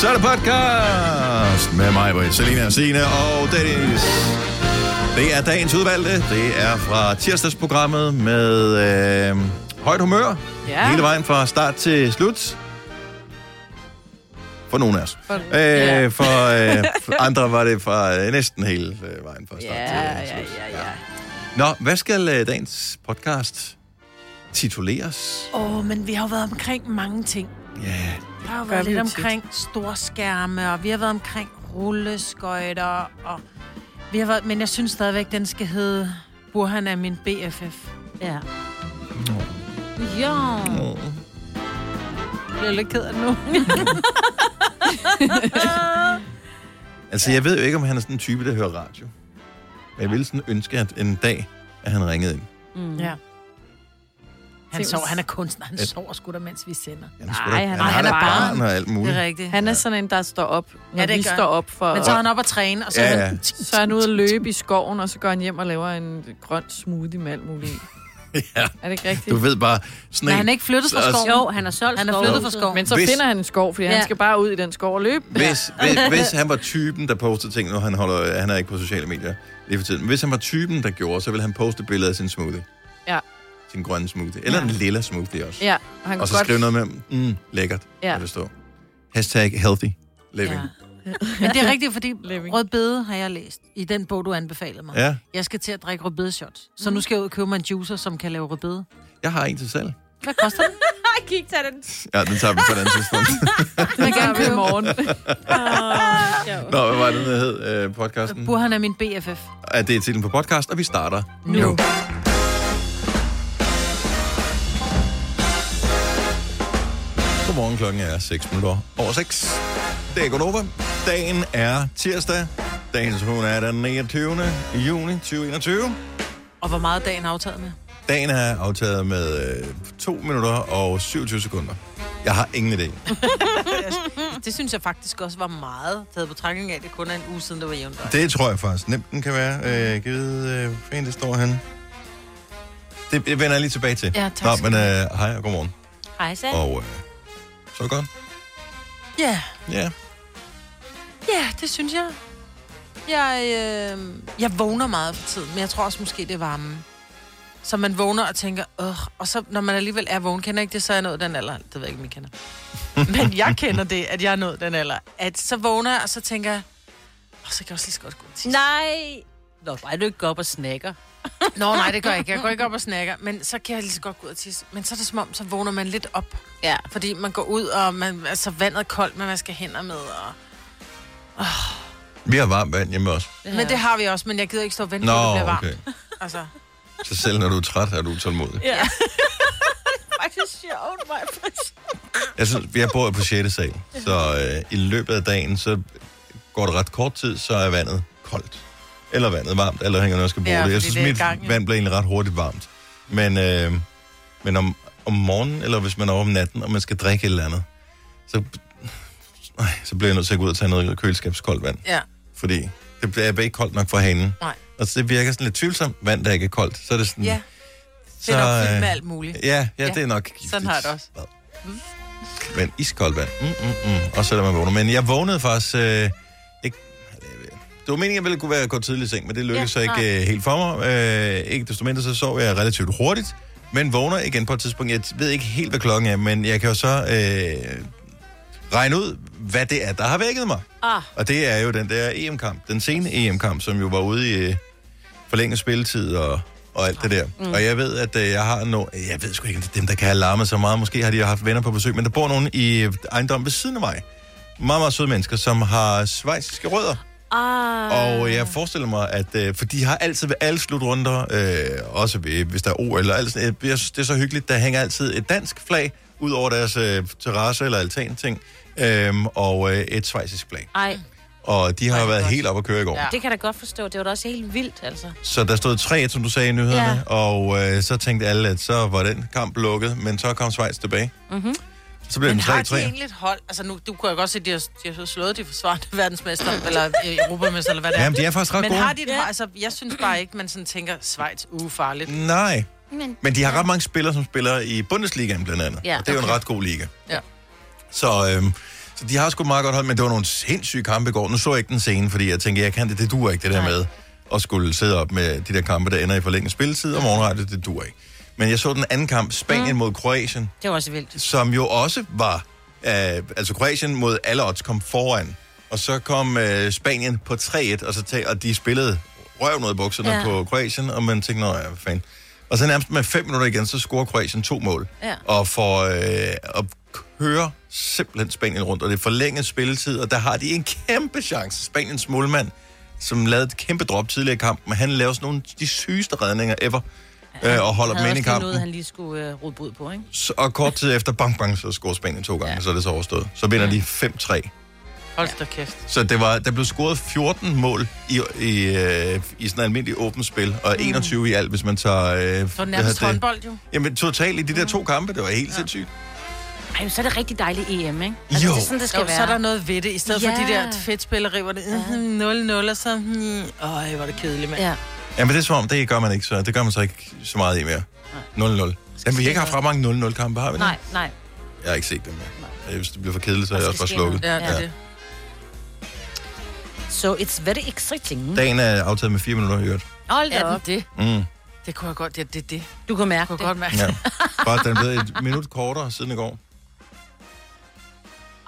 Så er det podcast med mig, Britt, Selina, Signe og Dennis. Det er dagens udvalgte. Det er fra tirsdagsprogrammet med øh, højt humør. Ja. Hele vejen fra start til slut. For nogle af os. For- øh, ja. for, øh, for andre var det fra øh, næsten hele øh, vejen fra start Ja, til ja, slut. ja, ja. Nå, hvad skal øh, dagens podcast tituleres? Åh, oh, men vi har jo været omkring mange ting. Ja, Vi har jo været lidt jo tit. omkring storskærme, og vi har været omkring rulleskøjter, og vi har været, men jeg synes stadigvæk, den skal hedde Burhan er min BFF. Ja. Ja. Åh. Jeg bliver lidt ked af det nu. Altså, jeg ved jo ikke, om han er sådan en type, der hører radio. Men jeg ville sådan ønske, at en dag, at han ringede ind. Mm. ja. Han, sover, han er kunstner. Han sover sgu da, mens vi sender. Er Nej, han- han, han har er barn. og alt muligt. Det er rigtigt. Han er sådan en, der står op, når Ja, det vi gør står op for... Men så er han op og træne, og så Ja, er ja. han... så er han ude at løbe i skoven, og så går han hjem og laver en grøn smoothie med alt muligt. Ja, Er det ikke rigtigt? du ved bare, sådan Men en, han er ikke flyttet fra skoven. Jo, han er solgt Han er flyttet fra skoven. Men så Hvis- finder han en skov, fordi ja. han skal bare ud i den skov og løbe. hvis, hvis, hvis han var typen, der postede ting, nu han, holder, han er ikke på sociale medier lige for tiden, men hvis han var typen, der gjorde, så ville han poste billeder af sin smoothie. Ja. Sin grønne smoothie. Eller Ja. en lilla smoothie også. Ja, og han Og kan så godt... skrive noget med, mm, lækkert, Ja. der stå. Hashtag healthy living. Ja. Men det er rigtigt, fordi rødbede har jeg læst i den bog, du anbefalede mig. Ja. Jeg skal til at drikke rødbedeshots. Så nu skal jeg ud og købe mig en juicer, som kan lave rødbede. Jeg har en til salg. Hvad koster den? Ej, kig, tag den. Ja, den tager vi på et andet tidspunkt. Den tager vi i morgen. Nå, hvad var det, der hed øh, podcasten? Burhan er min BFF. Ja, det er titlen på podcast, og vi starter Nu. nu. Godmorgen, klokken er 6 minutter over 6. Det er Godova. Dagen er tirsdag. Dagens hun er den 29. juni 2021. Og hvor meget er dagen aftaget med? Dagen er aftaget med øh, 2 minutter og 27 sekunder. Jeg har ingen idé. Det synes jeg faktisk også var meget taget på betragtning af, at det kun er en uge siden, det var jævnt. Det tror jeg faktisk nemt, den kan være. Øh, givet, øh, hvor det står han. Det vender jeg lige tilbage til. Ja, tak Nå, men øh, hej og godmorgen. Hej, så. Og øh, så godt. Ja, Ja. ja, det synes jeg. Jeg, øh, jeg vågner meget for tiden, men jeg tror også måske, det er varmen. Så man vågner og tænker, åh, og så når man alligevel er vågen, kender jeg ikke det, så er jeg nået den alder. Det ved jeg ikke, om I kender. Men jeg kender det, at jeg er nået den alder. At så vågner jeg, og så tænker jeg, åh, så kan jeg også lige så godt gå. Nej. Nå, bare du ikke går op og snakker. Nå, nej, det gør jeg ikke. Jeg går ikke op og snakker, men så kan jeg lige så godt gå ud og tisse. Men så er det som om, så vågner man lidt op. Ja. Fordi man går ud, og man, altså, vandet er koldt, man vasker hænder med. Og... Vi har varmt vand hjemme også. Ja. Men det har vi også, men jeg gider ikke stå og vente Nå, på, at det bliver varmt. okay. Altså, Så selv når du er træt, er du utålmodig. Ja. Faktisk sjovt, mig. Jeg synes, vi har boet på 6. sal, så øh, i løbet af dagen, så går det ret kort tid, så er vandet koldt. Eller vandet varmt, eller hænger noget skal bruge Ja, det. Jeg synes, det er mit gang, ja. vand bliver egentlig ret hurtigt varmt. Men, øh, men om, om morgenen, eller hvis man er over om natten, og man skal drikke et eller andet, så, øh, så bliver jeg nødt til at gå ud og tage noget køleskabskoldt vand. ja. Fordi det bliver ikke koldt nok for hanen. Nej. Og så det virker sådan lidt tvivlsomt, vand, der ikke er koldt. Så er det sådan... Ja, det er nok fyldt øh, med alt muligt. Ja, ja, Ja, det er nok giftigt. sådan har det også. Men iskoldt vand. Mm, mm, mm. Og så er man vågner. Men jeg vågnede faktisk øh, ikke... Det var meningen, at jeg ville kunne være gå tidligt i seng, men det lykkedes Ja, så ikke øh, helt for mig. Øh, ikke desto mindre, så sov jeg relativt hurtigt, men vågner igen på et tidspunkt. Jeg ved ikke helt, hvad klokken er, men jeg kan jo så øh, regne ud, hvad det er, der har vækket mig. Ah, Og det er jo den der EM-kamp, den sene EM-kamp, som jo var ude i øh, forlænget spilletid og, og alt det der. Mm. Og jeg ved, at øh, jeg har no... Jeg ved sgu ikke, om det er dem, der kan have larmet så meget. Måske har de haft venner på besøg, men der bor nogen i øh, ejendom ved siden af mig. Meget, meget søde mennesker, som har svejsiske rødder. Ah. Og jeg forestiller mig, at... Øh, for de har altid ved alle slutrunder, øh, også ved, hvis der er OL eller alt sådan, øh, det er så hyggeligt, der hænger altid et dansk flag ud over deres øh, terrasse eller altan ting, øh, og øh, et svejsisk flag. Ej, Og de har Ej, været godt. helt op at køre i går. Ja. Det kan jeg da godt forstå. Det var da også helt vildt, altså. Så der stod 3 som du sagde i nyhederne, Ja. og øh, så tænkte alle, at så var den kamp lukket, men så kom Schweiz tilbage. Mhm. Så blev Men den har de 3-3. egentlig et hold? Altså nu, du kunne jo godt se, at de har, de har slået de forsvarende verdensmester, eller øh, europamester, eller hvad det er. Jamen, de er faktisk ret Men gode. har de et Ja. hold? Altså, jeg synes bare ikke, man sådan tænker, Schweiz, uge farligt. Nej, Men, men de har ret mange spillere, som spiller i Bundesligaen blandt andet. Ja, og det er jo en ret god liga. Ja. Så, øhm, Så de har sgu et meget godt hold, men det var nogle sindssyge kampe i går. Nu så jeg ikke den scene, fordi jeg tænkte, jeg kan det, det duer ikke, det der Nej. med at skulle sidde op med de der kampe, der ender i forlænget spilletid, og morgenradio, det duer ikke. Men jeg så den anden kamp, Spanien mm. mod Kroatien, Det var også vildt. som jo også var, øh, altså Kroatien mod alle odds kom foran, og så kom øh, Spanien på 3-1, og, så tag, og de spillede røv noget i bukserne ja. På Kroatien, og man tænkte, nå ja, hvad fanden. Og så nærmest med fem minutter igen, så scorer Kroatien to mål. Ja. Og får øh, og kører simpelthen Spanien rundt, og det er forlænget spilletid, og der har de en kæmpe chance. Spaniens målmand, som lavede et kæmpe drop tidligere i kampen, men han laver sådan nogle af de sygeste redninger ever, øh, og holder dem havde ind i kampen. noget, han lige skulle øh, rode bod på, ikke? Så, og kort tid efter, bang, bang, så scorer Spanien to gange, ja. Ja. så er det så overstået. Så vinder de 5-3. Hold da kæft. Så det var, der blev scoret 14 mål i, i, øh, i sådan en almindelig åbent spil, og 21 i alt, hvis man tager... Øh, Det var nærmest det? håndbold, jo. Jamen totalt i de der to kampe, det var helt ja. sindssygt. Ej, så er det rigtig dejligt EM, ikke? Altså, Jo. det er sådan, det skal Jo, være. så er der noget ved det. I stedet ja. for Ja. de der fedtspillere, hvor det er 0-0, og så... Øj, hvor er det kedeligt, mand. Ja. Jamen det er som om, det gør man ikke, så det gør man så ikke så meget i mere. 0-0. Jamen, vi har ikke haft ret mange 0-0 kampe, har vi det? Nej, nej. Jeg har ikke set dem mere. Hvis det bliver for kedeligt, så er jeg også bare slukket. Ja, det er Ja. det. So it's very exciting. Dagen er aftaget med 4 minutter i øvrigt. Hold da op. det? Mm. Det kunne jeg godt, det, det, det. Du kan mærke kunne det. godt mærke. Ja. Bare den blevet et minut kortere siden i går.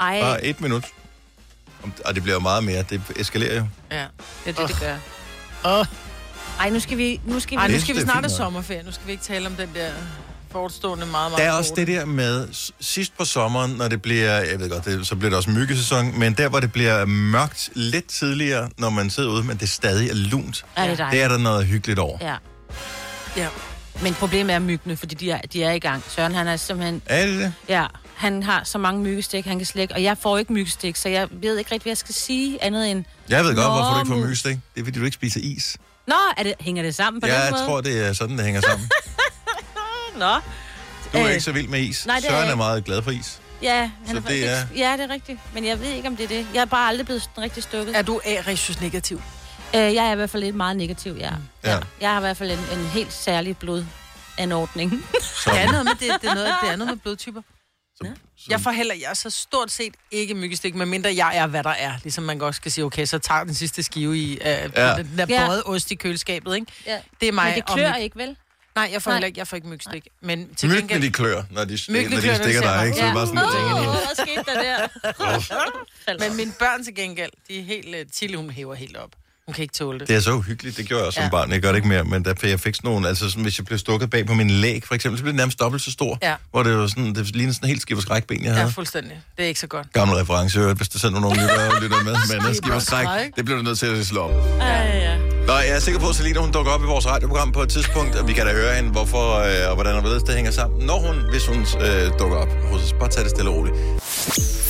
Ej, Bare et minut. Og det bliver jo meget mere. Det eskalerer jo. Ja. det er det, det gør. Åh. Ej, nu skal vi... Nu skal vi Ej, nu Det- skal vi det er snart have sommerferie. Nu skal vi ikke tale om den der forestående meget, meget Der er også korte. det der med sidst på sommeren, når det bliver, jeg ved godt, det, så bliver det også myggesæson, men der, hvor det bliver mørkt lidt tidligere, når man sidder ude, men det stadig er lunt, Er det det dejligt? er der noget hyggeligt over. Ja. Ja. Men problemet er myggene, fordi de er, de er i gang. Søren, han er simpelthen... Er det det? Ja, han har så mange myggestik, han kan slække. Og jeg får ikke myggestik, så jeg ved ikke rigtig, hvad jeg skal sige andet end... Jeg ved godt, hvorfor du ikke får myggestik. Det er, fordi du ikke spiser is. Nå, er det, hænger det sammen på jeg den måde? tror, det er sådan, det hænger sammen. Nå. Du er Øh, ikke så vild med is. nej, det er Søren jeg er ikke. meget glad for is. Ja, han Så er, det er- er... ja, det er rigtigt. Men jeg ved ikke, om det er det. Jeg er bare aldrig blevet sådan rigtig stukket. Er du A-resus negativ? Øh, jeg er i hvert fald lidt meget negativ, ja. Ja. ja. Jeg har i hvert fald en, en helt særlig blodanordning. Det er noget med, det, det er noget, det er noget med blodtyper. Så, så, Jeg får heller, jeg er så stort set ikke myggestik, medmindre jeg er, hvad der er. Ligesom man godt skal sige, okay, så tager den sidste skive i uh, Ja. ja. den der Ja. ost i køleskabet, ikke? ja. Det er mig. Men det klør ikke, vel? Nej, jeg får Nej. ikke, jeg får ikke mygstik. Men til Myggene, gengæld... de klør, når de, når de stikker dig, ikke? Så er det bare sådan, oh. hvad skete der der? Men mine børn til gengæld, de er helt... Uh, Tilly, hun hæver helt op. Hun kan ikke tåle det. Det er så uhyggeligt. Det gjorde jeg også som Ja. barn. Jeg gør det ikke mere, men der, jeg fik sådan nogle, altså sådan, hvis jeg blev stukket bag på min læg, for eksempel, så blev det nærmest dobbelt så stor. Ja. Hvor det var sådan, det lignede sådan en helt skiver skrækben, jeg Ja, havde. fuldstændig. Det er ikke så godt. Gammel reference, hvis der sidder nogen lytter, lytter med, men skiver skræk, det bliver du nødt til at slå op. Ej, ja. Nå, jeg er sikker på, at Selina, hun dukker op i vores radioprogram på et tidspunkt, og vi kan da høre hende, hvorfor øh, og hvordan og hvorledes det hænger sammen, når hun, hvis hun øh, dukker op hos os. Bare tag det stille og roligt.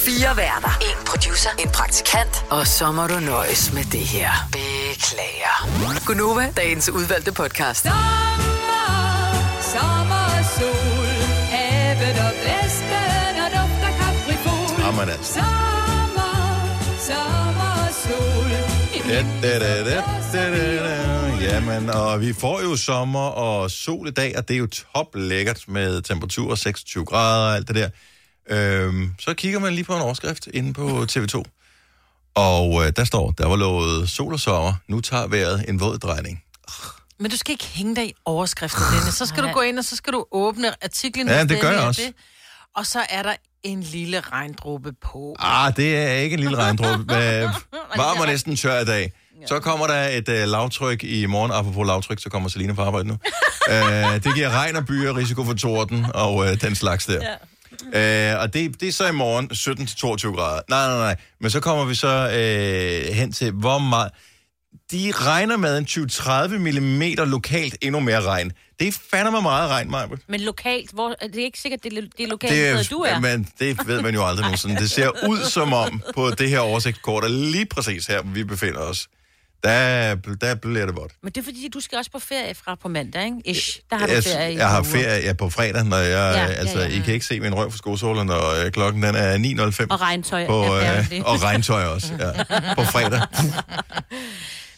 Fire værter. En producer. En praktikant. Og så må du nøjes med det her. Beklager. Gunova, dagens udvalgte podcast. Sommer, sol, havet og blæsten og duft af kaprifol. Jamen altså. Sommer, sommer, sol. Da, da, da, da, da, da, da. Jamen, og vi får jo sommer og sol i dag, og det er jo top lækkert med temperaturer 26 grader og alt det der. Øhm, så kigger man lige på en overskrift inde på TV2. Og øh, der står, der var lovet sol og sommer. Nu tager vejret en våd drejning. Men du skal ikke hænge dig i overskriften, Dennis. Så skal du gå ind, og så skal du åbne artiklen. Ja, det gør jeg også. Og så er der en lille regndråbe på. Ah, det er ikke en lille regndråbe. Og næsten tør i dag. Så kommer der et øh, lavtryk i morgen. Apropos lavtryk, så kommer Selina på arbejde nu. øh, det giver regn og byer, risiko for torden og øh, den slags der. Ja. Øh, og det, det er så i morgen 17-22 grader. Nej, nej, nej. Men så kommer vi så øh, hen til, hvor meget... De regner med en 20-30 mm lokalt endnu mere regn. Det er fandme meget regn, Majbert. Men lokalt, hvor, det er ikke sikkert, det er, det er lokalt, Det, hvor du er. Men det ved man jo aldrig nogensinde. Det ser ud som om på det her oversigtskort, og lige præcis her, hvor vi befinder os, der, der bliver det vådt. Men det er fordi, du skal også på ferie fra på mandag, ikke? Ish, der har du Jeg, ferie i jeg har uger. ferie ja, på fredag, når jeg, Ja, ja, ja, altså, ja. I kan ikke se min røv for skosåler, når øh, klokken den er 9.05. Og regntøj. på, ja, øh, og regntøj også, ja. På fredag.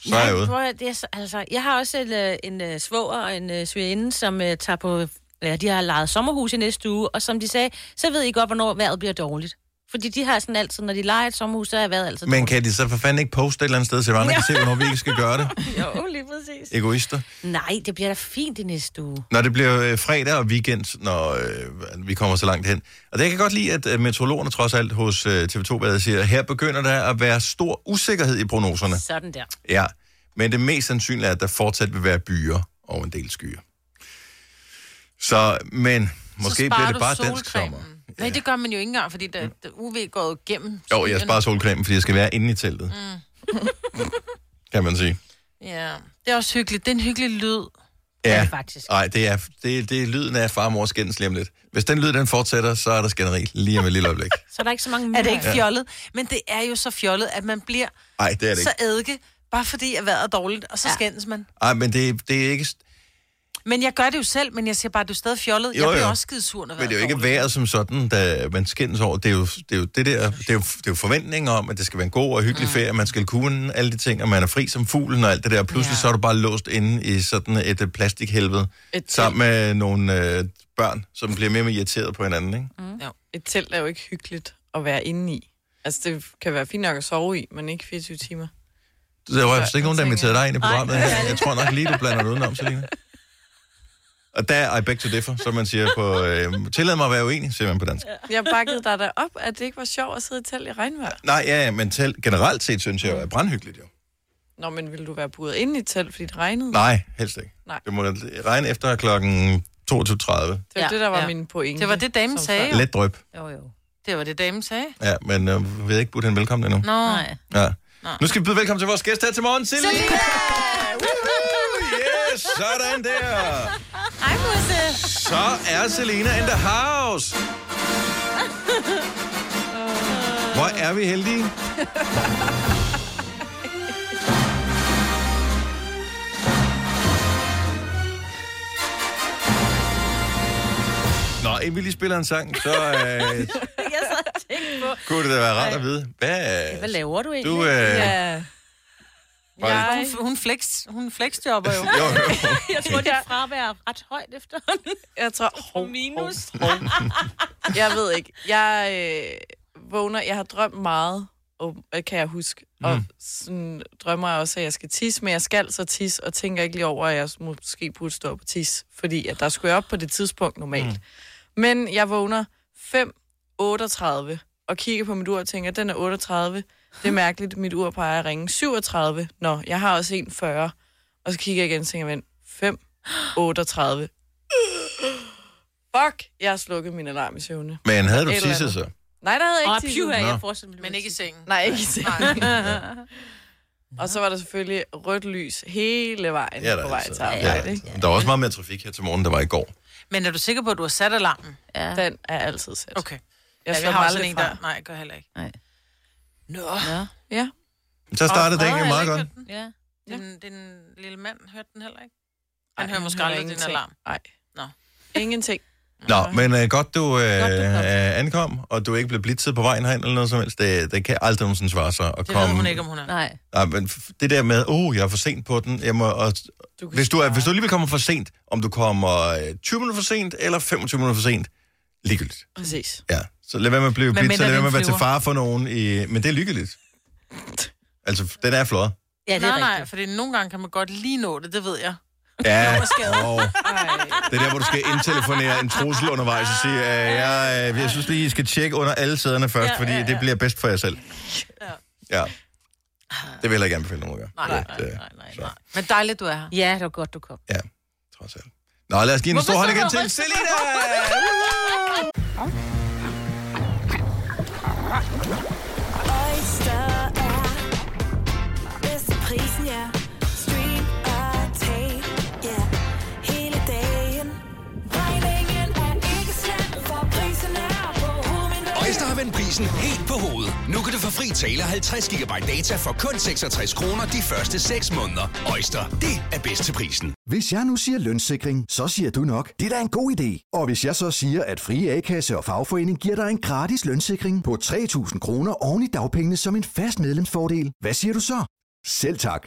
Så er jeg ude. at- det er, så- altså, jeg har også en, øh, en uh, svoger og en svigerinde, som uh, tager på... Ja, de har lejet sommerhus i næste uge, og som de sagde, så ved I godt, hvornår vejret bliver dårligt. Fordi de har sådan altid, når de leger et sommerhus, så har jeg været altid Men kan de så for fanden ikke poste et eller andet sted, så andre kan se, hvornår vi ikke skal gøre det? Jo, lige præcis. Egoister. Nej, det bliver da fint i næste uge. Når det bliver øh, fredag og weekend, når øh, vi kommer så langt hen. Og det jeg kan godt lide, at øh, meteorologerne trods alt hos øh, TV2 hvad jeg siger, her begynder der at være stor usikkerhed i prognoserne. Sådan der. Ja, men det mest sandsynlige er, at der fortsat vil være byer og en del skyer. Så, men måske så bliver det bare dansk sommer. Nej, det gør man jo ikke engang, fordi der, der UV går jo gennem. Jo, jeg sparer solcremen, fordi jeg skal være inde i teltet. Mm. kan man sige. Ja, det er også hyggeligt. Det er en hyggelig lyd. Ja, faktisk. Nej, det er, det, det er lyden af far og mor skændes lige om lidt. Hvis den lyd, den fortsætter, så er der skænderi lige om et lille øjeblik. Så er der ikke så mange Er det ikke fjollet? Men det er jo så fjollet, at man bliver Nej, det er det så ikke. eddike, bare fordi at vejret er dårligt, og så ja. skændes man. Nej, men det, det er ikke... Men jeg gør det jo selv, men jeg siger bare, at du er stadig fjollet. Jo, jeg bliver jo. også skide sur, når Men det er jo ikke vejret som sådan, da man skændes over. Det er jo det, er jo det der, det er jo, det er jo forventninger om, at det skal være en god og hyggelig mm. ferie, man skal kunne alle de ting, og man er fri som fuglen og alt det der. Pludselig Ja. så er du bare låst inde i sådan et øh, plastikhelvede, Et sammen med nogle øh, børn, som bliver mere og mere irriteret på hinanden, ikke? Mm. Et telt er jo ikke hyggeligt at være inde i. Altså, det kan være fint nok at sove i, men ikke 24 timer. Der var altså ikke nogen, der jeg inviterede dig ind i programmet her. Jeg tror nok lige, du blander det udenom, Selina. Og der er I beg to differ, som man siger på... Øh, tillad mig at være uenig, siger man på dansk. Jeg bakkede dig da op, at det ikke var sjovt at sidde i telt i regnvejr. Nej, ja, men tel, generelt set synes jeg jo er brandhyggeligt, jo. Nå, men ville du være buret inde i telt, fordi det regnede? Nej, helst ikke. Nej. Det må regne efter klokken 22.30. Det var Ja, det, der var ja. min pointe. Det var det, damen sagde. før. jo. Let drøb. Jo, jo. Det var det, damen sagde. Ja, men øh, vi har ikke budt hende velkommen endnu. Nå. Nej. Ja. Nej. Nu skal vi byde velkommen til vores gæst her til morgen, Selina! Woohoo! Yes, sådan der! Hej, Musse. Så er Selina in the house! Hvor er vi heldige. Nå, inden vi lige spiller en sang, så øh, Jeg sad og tænkte på, kunne det da være rart at vide. Hvad, hvad laver du egentlig? du, øh, Ja. Jeg, Hun, hun, flex, hun flexjobber jo. jo, jo. Jeg tror, dit fravær er ret højt efterhånden. jeg tror... Hov, Minus. hov, hov. Jeg ved ikke. Jeg øh, vågner... Jeg har drømt meget, og, øh, kan jeg huske. Og Mm. sådan drømmer jeg også, at jeg skal tisse, men jeg skal så tisse, og tænker ikke lige over, at jeg måske burde stå op og tisse, fordi at der skulle jeg op på det tidspunkt normalt. Mm. Men jeg vågner 5.38 og kigger på mit ur og tænker, den er 38. Det er mærkeligt, mit ur peger at ringe 37. Nå, jeg har også en 40. Og så kigger jeg igen og tænker, vent, 5, 38. Fuck, jeg har slukket min alarm i søvne. Men havde du andet. så? Nej, der havde jeg Åh, ikke her, Nå. jeg forestiller mig. Men ikke i sengen. Nej, ikke i sengen. Og så var der selvfølgelig rødt lys hele vejen Ja, der på er vej altså- til arbejde. ikke? Der var også meget mere trafik her til morgen, der var i går. Men er du sikker på, at du har sat alarmen? Ja. Den er altid sat. Okay. Jeg Ja, vi har også en der. Nej, jeg gør heller ikke. Nej. Nå. Ja. Ja. Så startede det har meget godt. den. ja. Den, den lille mand hørte den heller ikke. Han Ej, hører måske aldrig din alarm. Nej. Nå. Ingenting. Nå, men uh, godt du, uh, Godt, du uh, ankom, og du ikke blev blitzet på vejen hen eller noget som helst. Det, det kan aldrig nogensinde svare sig at Det komme... ved hun ikke, om hun er. Nej. Nej, men det der med, oh, jeg er for sent på den. Jeg må, og, Du hvis, du er, hvis du alligevel kommer for sent, om du kommer øh, 20 minutter for sent eller 25 minutter for sent, ligegyldigt. Præcis. Ja, så lad være med at blive blitzet, mindre lad være det med er at være til fare for nogen. I, men det er lykkeligt. Altså, den er flot. Ja, det er Nej, nej, rigtigt. fordi nogle gange kan man godt lige nå det, det ved jeg. Ja, Ej. det er der, hvor du skal indtelefonere en trussel undervejs og sige, at jeg, øh, jeg synes lige, I skal tjekke under alle sæderne først, Ja, fordi ja, ja. det bliver bedst for jer selv. Ja. Det vil jeg ikke anbefale nogen at gøre. Nej, Det, nej, øh, nej, nej, så. nej. Men dejligt, du er her. Ja, det var godt, du kom. Ja, trods alt. Nå, lad os give en stor hånd så igen til Selina! Oyster er bedst til prisen, ja. Hovedet. Prisen helt på hovedet. Nu kan du få fri tale 50 GB data for kun 66 kroner de første 6 måneder. Øjster, det er bedst til prisen. Hvis jeg nu siger lønssikring, så siger du nok, det er da en god idé. Og hvis jeg så siger, at Frie A-kasse og fagforening giver dig en gratis lønssikring på 3.000 kroner oven i dagpengene som en fast medlemsfordel, hvad siger du så? Selv tak.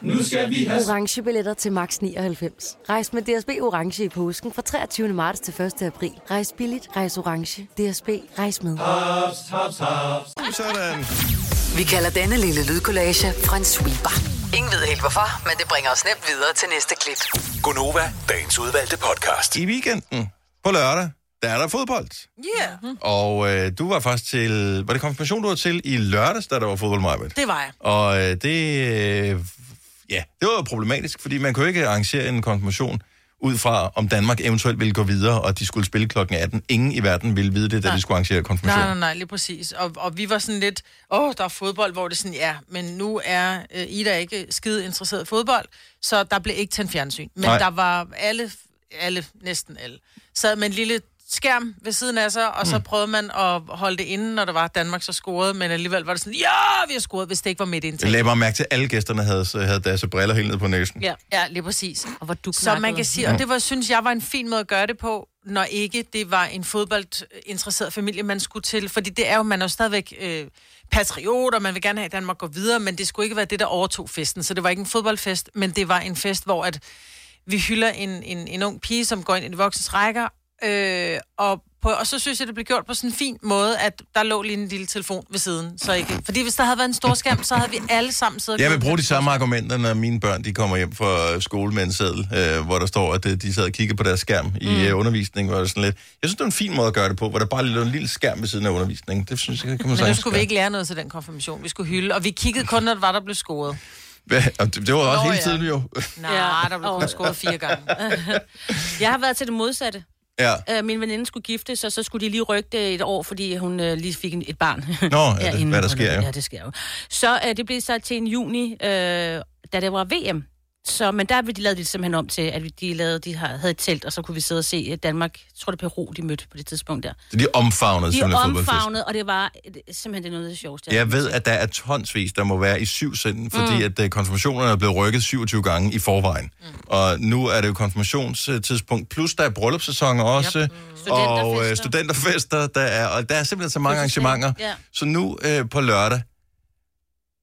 Nu skal vi have... orange billetter til max 99. Rejs med DSB orange i påsken fra 23. marts til 1. april. Rejs billigt, rejs orange. DSB rejs med. Haps, haps, haps. Sådan. Vi kalder denne lille lydkollage en sweeper. Ingen ved helt hvorfor, men det bringer os nemt videre til næste klip. Gonova, dagens udvalgte podcast. I weekenden på lørdag, der er der fodbold. Yeah. Og øh, du var faktisk til... Var det konfirmation, du var til i lørdags, da der var fodbold, Majbet? Det var jeg. Og øh, det... Øh, ja, det var problematisk, fordi man kunne ikke arrangere en konfirmation ud fra, om Danmark eventuelt ville gå videre, og de skulle spille klokken 18. Ingen i verden ville vide det, da Nej. de skulle arrangere konfirmation. Nej, nej, nej, lige præcis. Og, og vi var sådan lidt, åh, der er fodbold, hvor det sådan, ja, men nu er øh, Ida ikke skide interesseret i fodbold, så der blev ikke tændt fjernsyn. Men Nej. der var alle, alle, næsten alle, sad med en lille skærm ved siden af sig, og så Mm. prøvede man at holde det inde, når der var Danmark så scorede, men alligevel var det sådan, ja, vi har scoret, hvis det ikke var midt Jeg indtil. lagde bare mærke til, at alle gæsterne havde, havde deres briller helt ned på næsen. Ja, ja, lige præcis. Og hvor du Så man kan sige, og det var, synes jeg var en fin måde at gøre det på, når ikke det var en fodboldinteresseret familie, man skulle til. Fordi det er jo, man er jo stadigvæk øh, patriot, og man vil gerne have, at Danmark går videre, men det skulle ikke være det, der overtog festen. Så det var ikke en fodboldfest, men det var en fest, hvor at vi hylder en, en, en ung pige, som går ind i de voksnes rækker, øh, og, på, og så synes jeg, det blev gjort på sådan en fin måde, at der lå lige en lille telefon ved siden. Så ikke, fordi hvis der havde været en stor skærm, så havde vi alle sammen siddet... Jeg vil bruge de samme argumenter, når mine børn de kommer hjem fra skole med en seddel, øh, hvor der står, at øh, de sad og kiggede på deres skærm i Mm. øh, undervisningen. Hvor det sådan lidt. Jeg synes, det er en fin måde at gøre det på, hvor der bare lå en lille skærm ved siden af undervisningen. Det synes jeg, det kan man Men nu skulle vi ikke lære noget til den konfirmation. Vi skulle hylde, og vi kiggede kun, når det var, der blev scoret. Hvad? Og det, var også Nå, hele ja. tiden jo. Nej, ja. der blev kun scoret fire gange. Jeg har været til det modsatte. Ja. Øh, min veninde skulle gifte, så så skulle de lige rykke det et år, fordi hun øh, lige fik en, et barn. Nå, ja, det- hvad der sker jo. Ja, det sker jo. Så øh, det blev så til en juni, øh, da det var VM. Så, men der de lavede de simpelthen om til, at vi- de, lavede, de havde et telt, og så kunne vi sidde og se øh, Danmark. Jeg tror, det er Peru, de mødte på det tidspunkt der. Så de omfavnede De simpelthen omfavnede, og det var øh, simpelthen det noget af det sjoveste. Jeg ved, at der er tonsvis, der må være i syv sind, fordi mm. at uh, konfirmationerne er blevet rykket 27 gange i forvejen. Mm. Og nu er det jo konfirmationstidspunkt, plus der er bryllupssæsoner også, yep. mm. og uh, studenterfester, der er, og der er simpelthen så mange arrangementer. Ja. Så nu uh, på lørdag,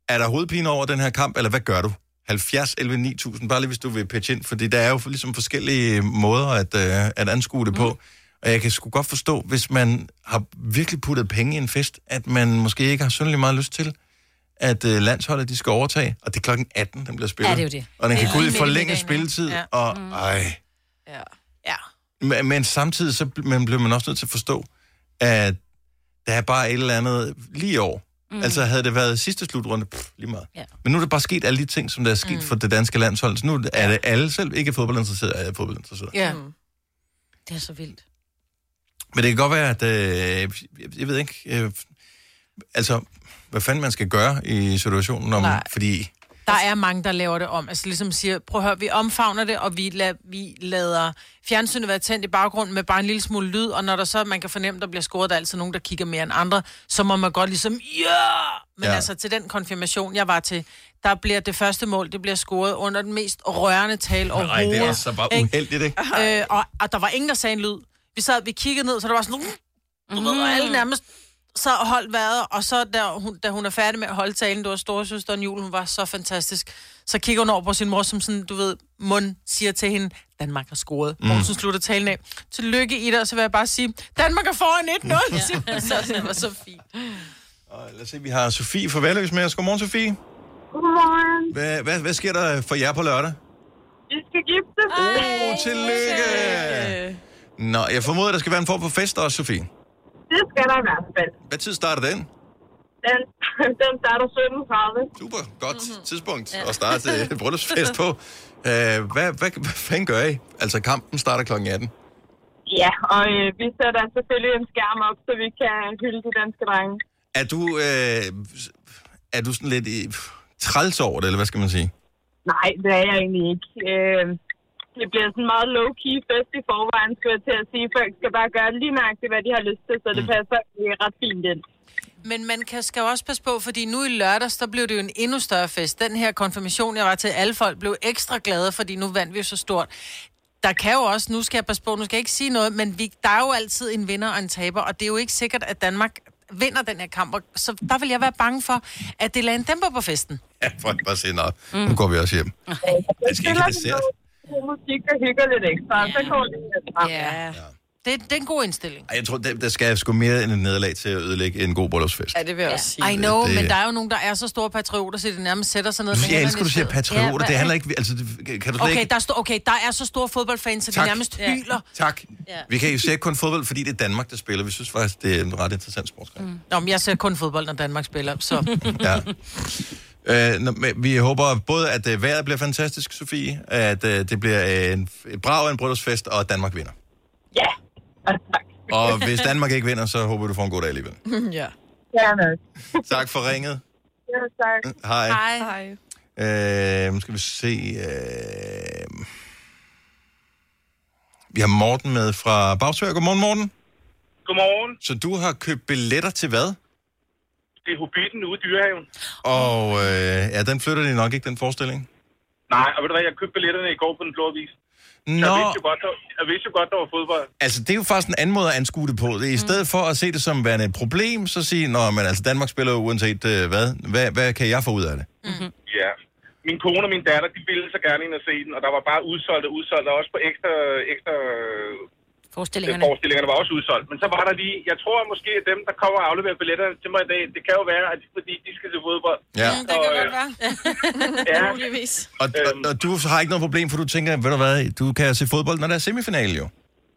er der hovedpine over den her kamp, eller hvad gør du? 70 11 9000, bare lige hvis du vil pitche ind, fordi der er jo ligesom forskellige måder at, uh, at anskue det på. Mm. Og jeg kan sgu godt forstå, hvis man har virkelig puttet penge i en fest, at man måske ikke har synderligt meget lyst til, at uh, landsholdet de skal overtage, og det er klokken 18, den bliver spillet. Ja, det er jo det. Og den kan Ja. gå ud i forlænget spilletid, Ja. og Mm. ej. Ja. Ja. Men, men samtidig så man bliver man også nødt til at forstå, at der er bare et eller andet lige år. Mm. Mm. Altså havde det været sidste slutrunde, pff, lige meget. Ja. Men nu er der bare sket alle de ting, som der er sket mm. for det danske landshold. Så nu er det alle, selv ikke fodboldinteresserede, er fodboldinteresserede. Ja. Det er så vildt. Men det kan godt være, at... Øh, jeg, jeg ved ikke... Øh, altså, hvad fanden man skal gøre i situationen om... Nej. Fordi... Der er mange, der laver det om. Altså ligesom siger, prøv at høre, vi omfavner det, og vi, la- vi lader fjernsynet være tændt i baggrunden med bare en lille smule lyd, og når der så, man kan fornemme, der bliver scoret, der er altid nogen, der kigger mere end andre, så må man godt ligesom, ja! Men Ja. altså til den konfirmation, jeg var til, der bliver det første mål, det bliver scoret under den mest rørende tale overhovedet. Nej, det er også så bare ikke? uheldigt, ikke? Øh, og, og der var ingen, der sagde en lyd. Vi sad, vi kiggede ned, så der var sådan... Du ved, alle nærmest så holdt vejret, og så da hun, da hun er færdig med at holde talen, det var storesøsteren Jul, hun var så fantastisk. Så kigger hun over på sin mor, som sådan, du ved, mund siger til hende, Danmark har scoret. Mm. Morsen slutter talen af. Tillykke i det, og så vil jeg bare sige, Danmark er foran 1-0. Ja. så det var så fint. Og lad os se, vi har Sofie fra Værløs med os. Godmorgen, Sofie. Godmorgen. Hvad, hvad, hvad sker der for jer på lørdag? Vi skal gifte. Oh, tillykke! Nå, jeg formoder, der skal være en form for fest også, Sofie. Det skal der i hvert fald. Hvad tid starter den? Den, den starter 17.30. Super, godt mm-hmm. tidspunkt ja. at starte øh, bryllupsfest på. Uh, hvad, hvad, hvad fanden gør I? Altså, kampen starter kl. 18. Ja, og øh, vi sætter selvfølgelig en skærm op, så vi kan hylde de danske drenge. Er du, øh, er du sådan lidt i, træls over det, eller hvad skal man sige? Nej, det er jeg egentlig ikke. Øh, det bliver sådan en meget low-key fest i forvejen, skal jeg til at sige. Folk skal bare gøre lige nøjagtigt, hvad de har lyst til, så det passer det er ret fint ind. Men man kan, skal jo også passe på, fordi nu i lørdags, der blev det jo en endnu større fest. Den her konfirmation, jeg var til, alle folk blev ekstra glade, fordi nu vandt vi jo så stort. Der kan jo også, nu skal jeg passe på, nu skal jeg ikke sige noget, men vi, der er jo altid en vinder og en taber, og det er jo ikke sikkert, at Danmark vinder den her kamp. og Så der vil jeg være bange for, at det lader en dæmper på festen. Ja, folk bare sige, nå, nu går vi også hjem. Jeg skal ikke have dessert. God musik og hygger lidt ekstra, så går det lidt frem. Ja. Det, det er en god indstilling. Ej, Jeg tror, der, der skal sgu mere end et nederlag til at ødelægge en god bryllupsfest. Ja, det vil jeg også sige. I know, Det- men der er jo nogen, der er så store patrioter, så de nærmest sætter sig ned. med Jeg elsker, du siger patrioter. Ja, Det handler ikke... Altså, det- kan du Okay, ikke... der, står, okay, der er så store fodboldfans, så de nærmest hyler. Tak. Ja. Vi kan jo se kun fodbold, fordi det er Danmark, der spiller. Vi synes faktisk, det er en ret interessant sportsgren. Mm. Nå, men jeg ser kun fodbold, når Danmark spiller, så... Ja. Øh, vi håber både, at øh, vejret bliver fantastisk, Sofie, at øh, det bliver en, et brag af en bryllupsfest, og at Danmark vinder. Ja, Og hvis Danmark ikke vinder, så håber du får en god dag alligevel. ja. Gerne. Tak for ringet. Ja, tak. Hej. Hej. Øh, nu skal vi se. Øh... Vi har Morten med fra Bagsvær. Godmorgen, Morten. Godmorgen. Så du har købt billetter til hvad? Det er Hobbiten ude i dyrehaven. Og øh, ja, den flytter de nok ikke, den forestilling. Nej, og ved du hvad, jeg købte billetterne i går på den blå avis. Så jeg Nå, vidste, jo godt, der, jeg vidste jo godt, der var fodbold. altså det er jo faktisk en anden måde at anskue det på. Det er i stedet for at se det som værende et problem, så sige, nå, men altså Danmark spiller jo uanset øh, hvad. hvad. Hvad kan jeg få ud af det? Mm-hmm. Ja. Min kone og min datter, de ville så gerne ind og se den, og der var bare udsolgt og udsolgt, og også på ekstra, ekstra Forestillingerne. forestillingerne var også udsolgt. Men så var der lige, jeg tror måske, at dem, der kommer og afleverer billetter til mig i dag, det kan jo være, at de, fordi de skal til fodbold. Ja. Mm, det kan godt være. ja. Og, og, og du har ikke noget problem, for du tænker, ved du hvad, du kan se fodbold, når der er semifinale jo.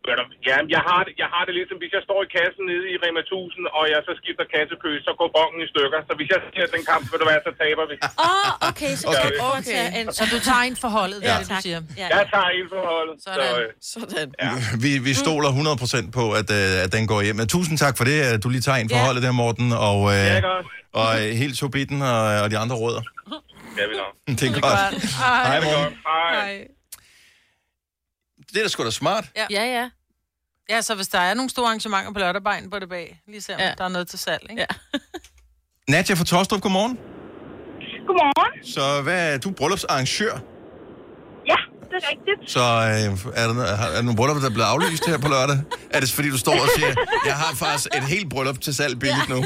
Ved du, Ja, jeg har, det, jeg har det lidt som, hvis jeg står i kassen nede i Rema 1000, og jeg så skifter kassekø, så går bongen i stykker. Så hvis jeg ser den kamp, ved du hvad, så taber vi. Åh, oh, okay, så Okay. du foretage en... Så du tager en forholdet, det Ja. det, du siger. Ja. Jeg tager en forholdet. Sådan. Så, øh, Sådan. Ja. Vi, vi stoler 100% på, at, øh, at den går hjem. Men tusind tak for det, at du lige tager en forholdet der, Morten. Og, øh, Ja, og øh, helt Tobitten og, og de andre rødder. ja, vi nok. Det er godt. Hej, Morten. Hej. Det er da sgu da smart. Ja. Ja, ja. Ja, så hvis der er nogle store arrangementer på lørdag, bare ind på det bag. Lige se, om ja. der er noget til salg, ikke? Ja. Nadja fra Torstrup, godmorgen. Godmorgen. Så hvad er du bryllupsarrangør? Ja, det er rigtigt. Så øh, er, der, er der nogle bryllupper, der er blevet aflyst her på lørdag? Er det fordi, du står og siger, jeg har faktisk et helt bryllup til salg billigt nu?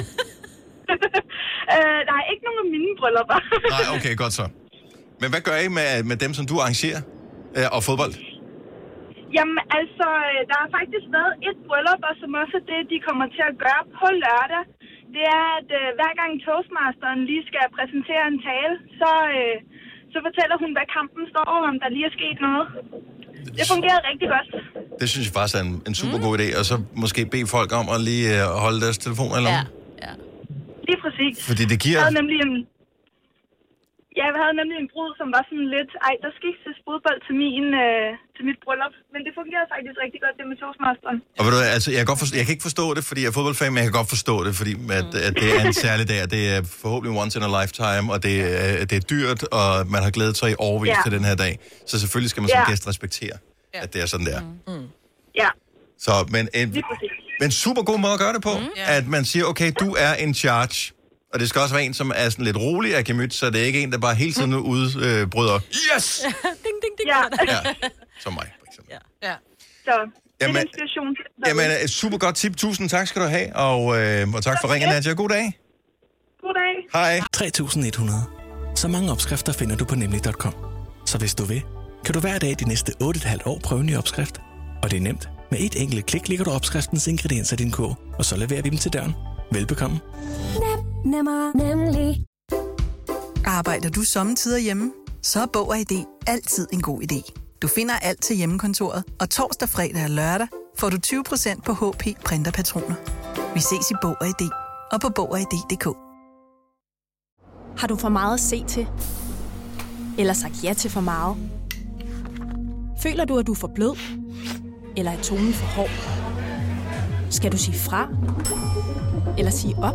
øh, der er ikke nogen af mine bryllupper. Nej, okay, godt så. Men hvad gør I med, med dem, som du arrangerer? Øh, og fodbold? Jamen, altså, øh, der har faktisk været et bryllup, og som også er det, de kommer til at gøre på lørdag. Det er, at øh, hver gang Toastmasteren lige skal præsentere en tale, så, øh, så fortæller hun, hvad kampen står om, om der lige er sket noget. Det fungerer rigtig godt. Det synes jeg faktisk er en, en super god idé. Og så måske bede folk om at lige øh, holde deres telefoner i lommen. Ja. Lige præcis. Fordi det giver- Jeg havde nemlig en... Ja, jeg havde nemlig en brud, som var sådan lidt... Ej, der skal ikke ses fodbold til, min, øh, til mit bryllup. Men det fungerede faktisk rigtig godt, det med Toastmasteren. Og ved du, altså, jeg, kan godt forstå, jeg kan ikke forstå det, fordi jeg er fodboldfan, men jeg kan godt forstå det, fordi at, at det er en særlig dag, det er forhåbentlig once in a lifetime, og det er, det er dyrt, og man har glædet sig i overvis Ja. til den her dag. Så selvfølgelig skal man som Ja. gæst respektere, at det er sådan, der. Mm. Ja, Så, men en, men super god måde at gøre det på, mm. at man siger, okay, du er in charge, og det skal også være en, som er sådan lidt rolig af gemyt, så det er ikke en, der bare hele tiden udbryder, øh, bryder, yes, ding, ding, ding. Ja, ja, som mig. Ja. så det er Jamen- inspiration. Jamen, et super godt tip. Tusind tak skal du have, og, øh, og tak for ringen, Nadja. God dag. God dag. Hej. 3100. Så mange opskrifter finder du på nemlig.com. Så hvis du vil, kan du hver dag de næste 8,5 år prøve en ny opskrift. Og det er nemt. Med et enkelt klik ligger du opskriftens ingredienser i din kog, og så leverer vi dem til døren. Velbekomme. Nemmer, nemlig. Arbejder du sommetider hjemme? Så er Bog og ID altid en god idé. Du finder alt til hjemmekontoret, og torsdag, fredag og lørdag får du 20% på HP printerpatroner. Vi ses i Bog og ID og på Bog og ID.dk. Har du for meget at se til? Eller sagt ja til for meget? Føler du, at du er for blød? Eller er tonen for hård? Skal du sige fra? Eller sige op?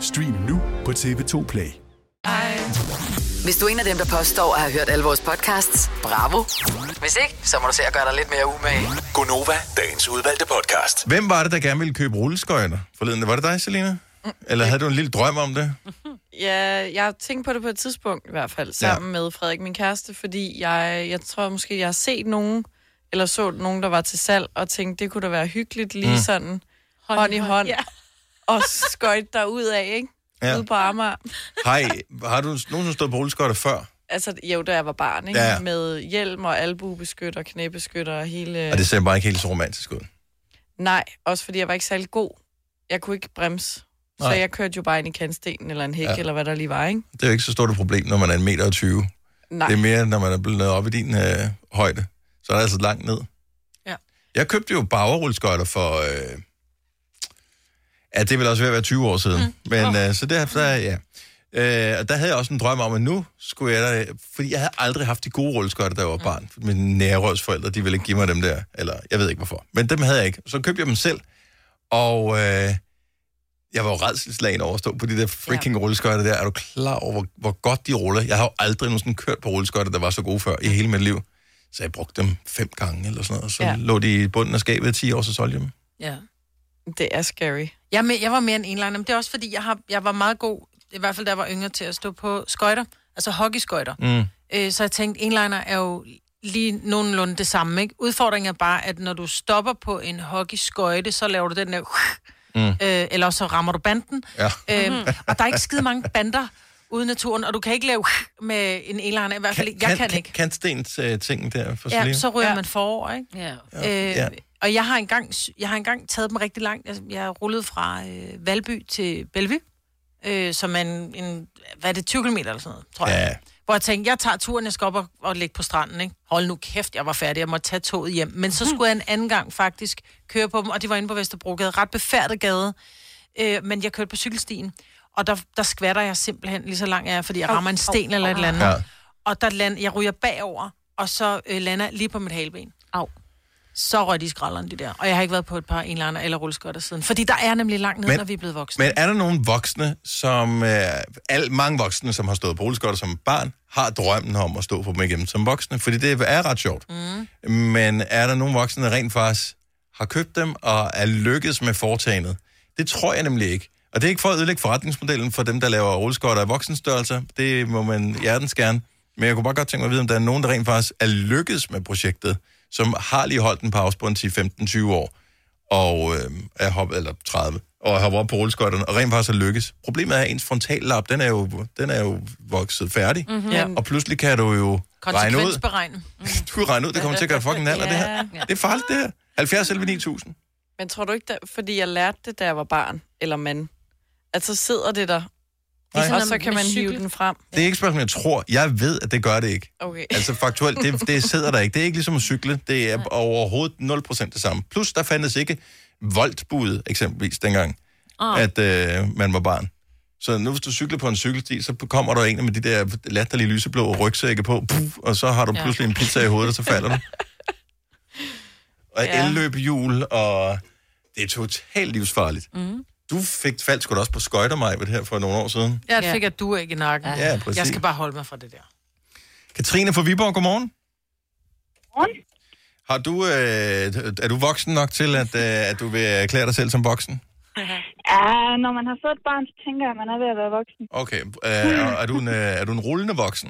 Stream nu på TV2 Play. Hvis du er en af dem, der påstår at have hørt alle vores podcasts, bravo. Hvis ikke, så må du se at gøre dig lidt mere umage. Gonova, dagens udvalgte podcast. Hvem var det, der gerne ville købe rulleskøjter forleden? Var det dig, Selina? Eller havde du en lille drøm om det? Ja, jeg har tænkt på det på et tidspunkt i hvert fald, sammen ja. med Frederik, min kæreste, fordi jeg, jeg tror måske, jeg har set nogen, eller så nogen, der var til salg, og tænkte, det kunne da være hyggeligt, lige Mm. sådan hånd, hånd i hånd, ja. Og skøjt derud af, ikke? Ja. Ude på Amager. Hej, har du nogensinde stået på rulleskøjter før? Altså, jo, da jeg var barn, ikke? Ja. Med hjelm og albuebeskytter, knæbeskytter og hele... Og det ser bare ikke helt så romantisk ud. Nej, også fordi jeg var ikke særlig god. Jeg kunne ikke bremse. Så Nej. jeg kørte jo bare ind i kantstenen eller en hæk, Ja. eller hvad der lige var, ikke? Det er jo ikke så stort et problem, når man er en meter og 20. Nej. Det er mere, når man er blevet op i din øh, højde. Så er det altså langt ned. Ja. Jeg købte jo bauerrulleskøjter for... Øh, ja, det vel også ved at være 20 år siden. Mm. Men øh, så derfor, ja. Øh, og der havde jeg også en drøm om, at nu skulle jeg da... Fordi jeg havde aldrig haft de gode rulleskøjter, da jeg var barn. Mine nærrødsforældre, de ville ikke give mig dem der. Eller jeg ved ikke hvorfor. Men dem havde jeg ikke. Så købte jeg dem selv. Og øh, jeg var jo redselslagen over at stå på de der freaking ja. rulleskøjter der. Er du klar over, hvor, hvor godt de ruller? Jeg har jo aldrig nogensinde kørt på rulleskøjter, der var så gode før i hele mit liv. Så jeg brugte dem fem gange eller sådan noget. Og så. Ja. lå de i bunden af skabet i 10 år, så solgte jeg dem. Ja. Det er scary. Jeg, med, jeg var mere en enliner, men det er også fordi, jeg, har, jeg var meget god, i hvert fald da jeg var yngre, til at stå på skøjter, altså hockeyskøjter. Mm. Øh, så jeg tænkte, enliner er jo lige nogenlunde det samme, ikke? Udfordringen er bare, at når du stopper på en hockeyskøjte, så laver du den der... Mm. Øh, eller så rammer du banden. Ja. Øhm, og der er ikke skide mange bander ude i naturen, og du kan ikke lave med en eliner, i hvert fald ikke. Jeg kan, ikke. Kantstens øh, ting der for Ja, så ryger ja. Man forover, ikke? Ja. Øh, Ja. Og jeg har engang, jeg har engang taget dem rigtig langt. Jeg, jeg har rullet fra øh, Valby til Bellevue, øh, som en, en, hvad er det, 20 km eller sådan noget, tror jeg. Ja. Hvor jeg tænkte, jeg tager turen, jeg skal op og, og ligge på stranden, ikke? Hold nu kæft, jeg var færdig, jeg måtte tage toget hjem. Men så skulle jeg en anden gang faktisk køre på dem, og det var inde på Vesterbrogade, ret befærdet gade. Øh, men jeg kørte på cykelstien, og der, der skvatter jeg simpelthen lige så langt jeg er, fordi jeg rammer en sten eller et eller andet. Ja. Og der land, jeg ryger bagover, og så øh, lander jeg lige på mit haleben. Au. Så røg de skralderen, de der. Og jeg har ikke været på et par enliner eller rulleskøjter siden. Fordi der er nemlig langt ned, Men- når vi er blevet voksne. Men er der nogle voksne, som... Øh, al, mange voksne, som har stået på rulleskøjter som barn, har drømmen om at stå på dem igen som voksne? Fordi det er ret sjovt. Mm. Men er der nogle voksne, der rent faktisk har købt dem og er lykkedes med foretagendet? Det tror jeg nemlig ikke. Og det er ikke for at ødelægge forretningsmodellen for dem, der laver rulleskøjter af voksenstørrelser. Det må man hjertens gerne. Men jeg kunne bare godt tænke mig at vide, om der er nogen, der rent faktisk er lykkedes med projektet, som har lige holdt en pause på en 10-15-20 år, og øh, er hoppet, eller 30, og har hoppet op på rulleskøjterne, og rent faktisk er lykkes. Problemet er, at ens frontallap, den er jo, den er jo vokset færdig, Mhm. mm-hmm. Ja. og pludselig kan du jo regne ud, Konsekvensberegne. du kan regne ud, det kommer til at gøre fucking alder, det her. Ja. Det er farligt, det her. 70 11 9000. Men tror du ikke, der, fordi jeg lærte det, da jeg var barn eller mand, at så sidder det der, Nej. og så kan man hive den frem? Det er ikke et spørgsmål, jeg tror. Jeg ved, at det gør det ikke. Okay. Altså faktuelt, det, det sidder der ikke. Det er ikke ligesom at cykle. Det er overhovedet 0% det samme. Plus, der fandtes ikke voltbud eksempelvis dengang, oh. at øh, man var barn. Så nu hvis du cykler på en cykelsti, så kommer der en med de der latterlige lyseblå rygsække på, puff, og så har du Ja. pludselig en pizza i hovedet, og så falder du. Og Ja. elløbehjul, og det er totalt livsfarligt. Mm. Du fik faldt sgu da også på skøjter, mig, her for nogle år siden. Jeg fik, at du ikke i nakken. Ja, præcis. Jeg skal bare holde mig fra det der. Katrine fra Viborg, godmorgen. Godmorgen. Har du, øh, er du voksen nok til, at, øh, at du vil erklære dig selv som voksen? Ja, når man har fået et barn, så tænker jeg, at man er ved at være voksen. Okay. Øh, er, du en, øh, er du en rullende voksen?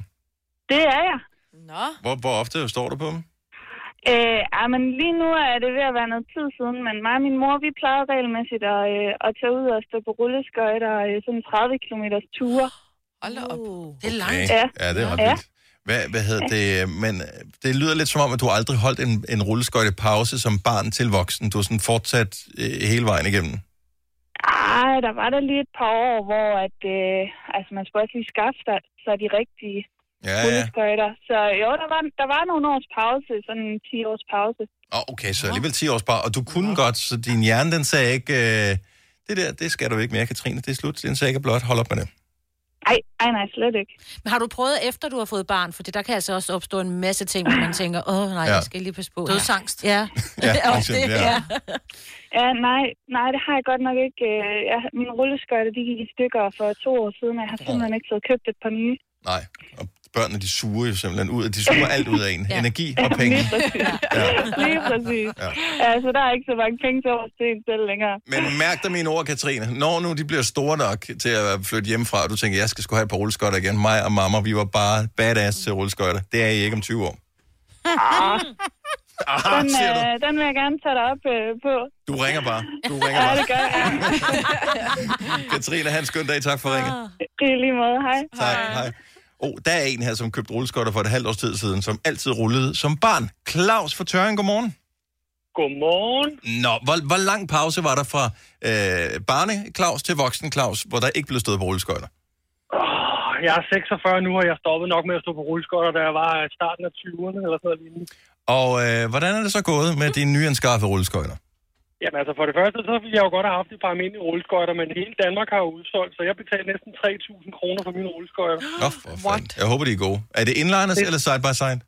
Det er jeg. Nå. Hvor, hvor ofte står du på dem? Øh, ja, men lige nu er det ved at være noget tid siden, men mig og min mor, vi plejede regelmæssigt at, øh, at tage ud og stå på rulleskøjter øh, sådan 30 km ture. Hold da op. Det er Okay. langt. Ja. ja, det er ret Ja. vildt. Hvad, hvad hedder det? Men øh, det lyder lidt som om, at du aldrig holdt en, en rulleskøjte pause som barn til voksen. Du har sådan fortsat øh, hele vejen igennem. Ej, der var der lige et par år, hvor at, øh, altså, man skulle også lige skaffe sig, sig de rigtige Ja, ja. rulleskøjter. Så jo, der var, der var nogle års pause, sådan en 10 års pause. Oh, okay, så alligevel 10 års bare. Og du kunne godt, så din hjerne, den sagde ikke, øh, det der, det skal du ikke mere, Katrine. Det er slut. Den sagde ikke blot, hold op med det. Ej, ej, nej, slet ikke. Men har du prøvet efter, du har fået barn? For der kan altså også opstå en masse ting, hvor man tænker, åh nej, Ja. jeg skal lige passe på. her." Dødsangst. Ja. Ja, er eksempel, det, ja. ja. Ja, nej, nej, det har jeg godt nok ikke. Øh, Jeg, mine rulleskøjter, de gik i stykker for to år siden, og jeg har simpelthen ikke fået købt et par nye. Nej, og børnene, de suger jo simpelthen ud. De suger alt ud af en. Ja. Energi og penge. Lige præcis. Ja. Lige præcis. Ja. Ja. Altså, der er ikke så mange penge til overs til en selv længere. Men mærk dig mine ord, Katrine. Når nu de bliver store nok til at flytte hjemmefra, og du tænker, jeg skal sgu have et par rulleskøjter igen. Mig og mamma, vi var bare badass til rulleskøjter. Det er I ikke om 20 år. Ah, Ah, den, øh, den vil jeg gerne tage dig op øh, på. Du ringer bare. Du ringer Ja, bare. det gør jeg. Katrine, have en skøn dag. Tak for ringet. I lige måde, hej. Tak, hej. Oh, der er en her, som købte rulleskøjter for et halvt års tid siden, som altid rullede som barn. Claus fra Tøring, godmorgen. Godmorgen. Nå, hvor, hvor lang pause var der fra øh, barne Claus til voksen Claus, hvor der ikke blev stået på rulleskøjter? Åh, Jeg er 46 nu, og jeg stoppede nok med at stå på rulleskøjter, da jeg var i starten af 20'erne eller sådan noget lignende. Og øh, hvordan er det så gået med dine nyanskaffede rulleskøjter? Jamen altså, for det første, så ville jeg jo godt have haft et par almindelige rulleskøjter, men hele Danmark har jo udsolgt, så jeg betalte næsten 3.000 kroner for mine rulleskøjter. Nå, for fanden. Jeg håber, de er gode. Er det inliners Det- eller side by side?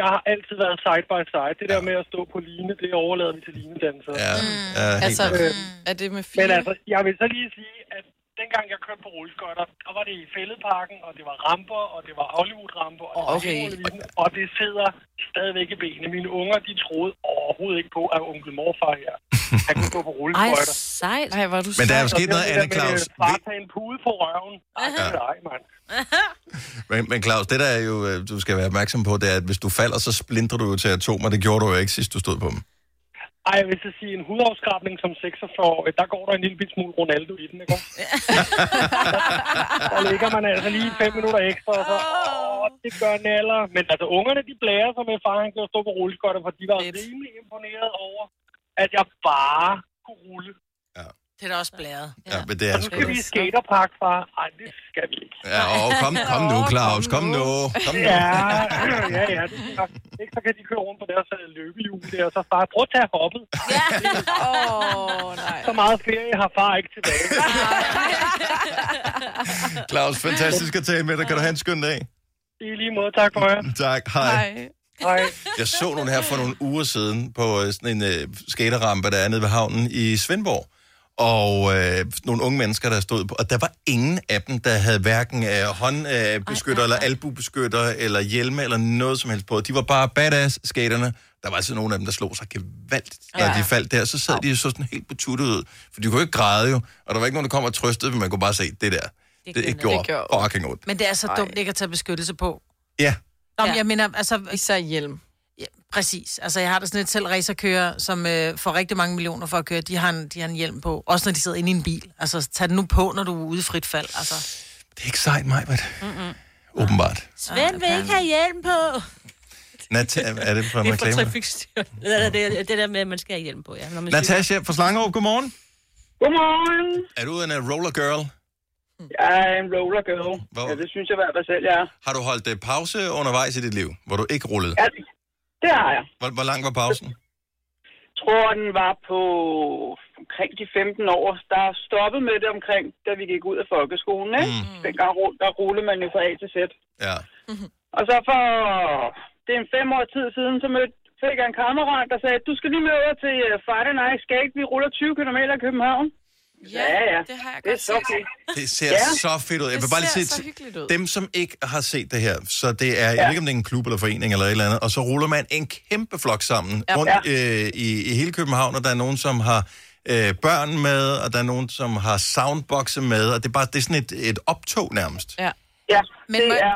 Jeg har altid været side by side. Det der med at stå på line, det overlader vi til linedansere. Ja, ja helt Altså, klart. er det med Men fire? altså, jeg vil så lige sige, at dengang jeg kørte på rulleskøjter, der var det i fældeparken, og det var ramper, og det var Hollywood-ramper, og, Okay. det var hele og det sidder stadigvæk i benene. Mine unger, de troede overhovedet ikke på, at onkel morfar her, han kunne gå på Ej, rulleskøjter. sejt. Ej, er du Men der er sket noget andet, Claus. Far tage en pude på røven. Ej, det er dig, mand. Men, men Claus, det der er jo, øh, du skal være opmærksom på, det er, at hvis du falder, så splintrer du jo til atomer. Det gjorde du jo ikke, sidst du stod på dem. Ej, jeg vil så sige, en hudafskrabning som 46 der går der en lille bit smule Ronaldo i den, ikke? også? der ligger man altså lige fem minutter ekstra, og så, åh, det gør naller. Men altså, ungerne, de blærer sig med, far han kan stå på rulleskøjter, for de var rimelig imponeret over, at jeg bare kunne rulle. Det er da også blæret. Ja, men det er Og nu skal vi i skaterpark, far. Ej, det skal vi ikke. Ja, åh, kom, kom nu, Claus. Kom nu. Kom nu. Ja, ja, ja. Er ikke, så kan de køre rundt på deres øh, løbehjul der, og så far, prøv at tage hoppet. Åh, oh, nej. Så meget ferie har far ikke tilbage. Claus, fantastisk at tale med dig. Kan du have en skøn dag? I lige måde, tak for jer. Tak, hej. Hej. Hej. Jeg så nogle her for nogle uger siden på øh, sådan en øh, skaterrampe, der er nede ved havnen i Svendborg. Og øh, nogle unge mennesker, der stod på. Og der var ingen af dem, der havde hverken øh, håndbeskytter, eller albubeskytter, eller hjelme, eller noget som helst på. De var bare badass skaterne. Der var altså nogle af dem, der slog sig gevaldigt, når Ja. de faldt der. Så sad de så sådan helt betuttet ud. For de kunne ikke græde jo. Og der var ikke nogen, der kom og trøstede dem. Man kunne bare se, det der, det, det, det gjorde det gjorde fucking ondt. Men det er så dumt ikke at tage beskyttelse på. Ja. Nå, ja. jeg mener, altså... Især hjelm. Ja, præcis. Altså, jeg har da sådan et selv racerkører, som øh, får rigtig mange millioner for at køre. De har, en, de har en hjelm på. Også når de sidder inde i en bil. Altså, tag den nu på, når du er ude i frit fald. Altså. Det er ikke sejt, mig, Mm-mm. Åbenbart. Svend vil ikke have hjelm på. Nat- er det fra en Det er fra reklame? trafikstyret. Det, er- det, er- det der med, at man skal have hjelm på, ja. Når man Natasha fra Slangerup, godmorgen. Godmorgen. Er du en uh, roller girl? Jeg er en roller girl. Hvor- Ja, det synes jeg i hvert fald selv, jeg er. Har du holdt uh, pause undervejs i dit liv, hvor du ikke rullede? Ja, det har jeg. Hvor, hvor lang var pausen? Jeg tror, den var på omkring de 15 år. Der stoppede med det omkring, da vi gik ud af folkeskolen. Ikke? Mm. Dengang ru- der rullede man jo fra A til Z. Ja. Og så for det er en fem år tid siden, så mødte, fik jeg en kammerat, der sagde, du skal lige med over til uh, Friday Night Skate. Vi ruller 20 km i København. Ja, ja, det har jeg det er så fedt. Det ser Ja. så fedt ud. Jeg vil bare lige sige så til dem, som ikke har set det her, så det er, jeg ved ikke, om det er en klub eller forening eller et eller andet, og så ruller man en kæmpe flok sammen Ja. rundt Ja. øh, i, i hele København, og der er nogen, som har øh, børn med, og der er nogen, som har soundboxe med, og det er bare det er sådan et, et optog nærmest. Ja. Ja, Men det må- er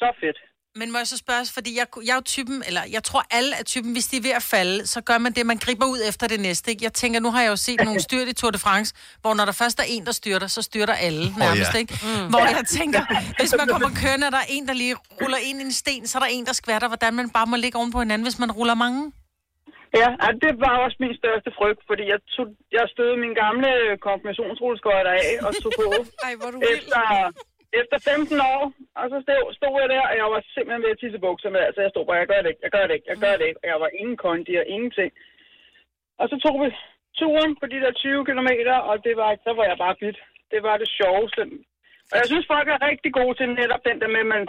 så fedt. Men må jeg så spørge, fordi jeg, jeg er jo typen, eller jeg tror alle er typen, hvis de er ved at falde, så gør man det, man griber ud efter det næste. Ikke? Jeg tænker, nu har jeg jo set nogle styrt i Tour de France, hvor når der først er en, der styrter, så styrter alle nærmest, ja. ikke? Mm. Hvor jeg tænker, hvis man kommer kørende, og der er en, der lige ruller ind i en sten, så er der en, der skvatter, hvordan man bare må ligge oven på hinanden, hvis man ruller mange. Ja, det var også min største frygt, fordi jeg, tog, jeg stødte min gamle konfirmationsrulleskøjter af og tog på. Ej, hvor du efter, efter 15 år, og så stod, stod jeg der, og jeg var simpelthen ved at tisse bukser med. Altså, jeg stod bare, jeg gør det ikke, jeg gør det ikke, jeg gør det ikke. Og jeg var ingen kondi og ingenting. Og så tog vi turen på de der 20 km, og det var, så var jeg bare bit. Det var det sjoveste. Og jeg synes, folk er rigtig gode til netop den der med, at man,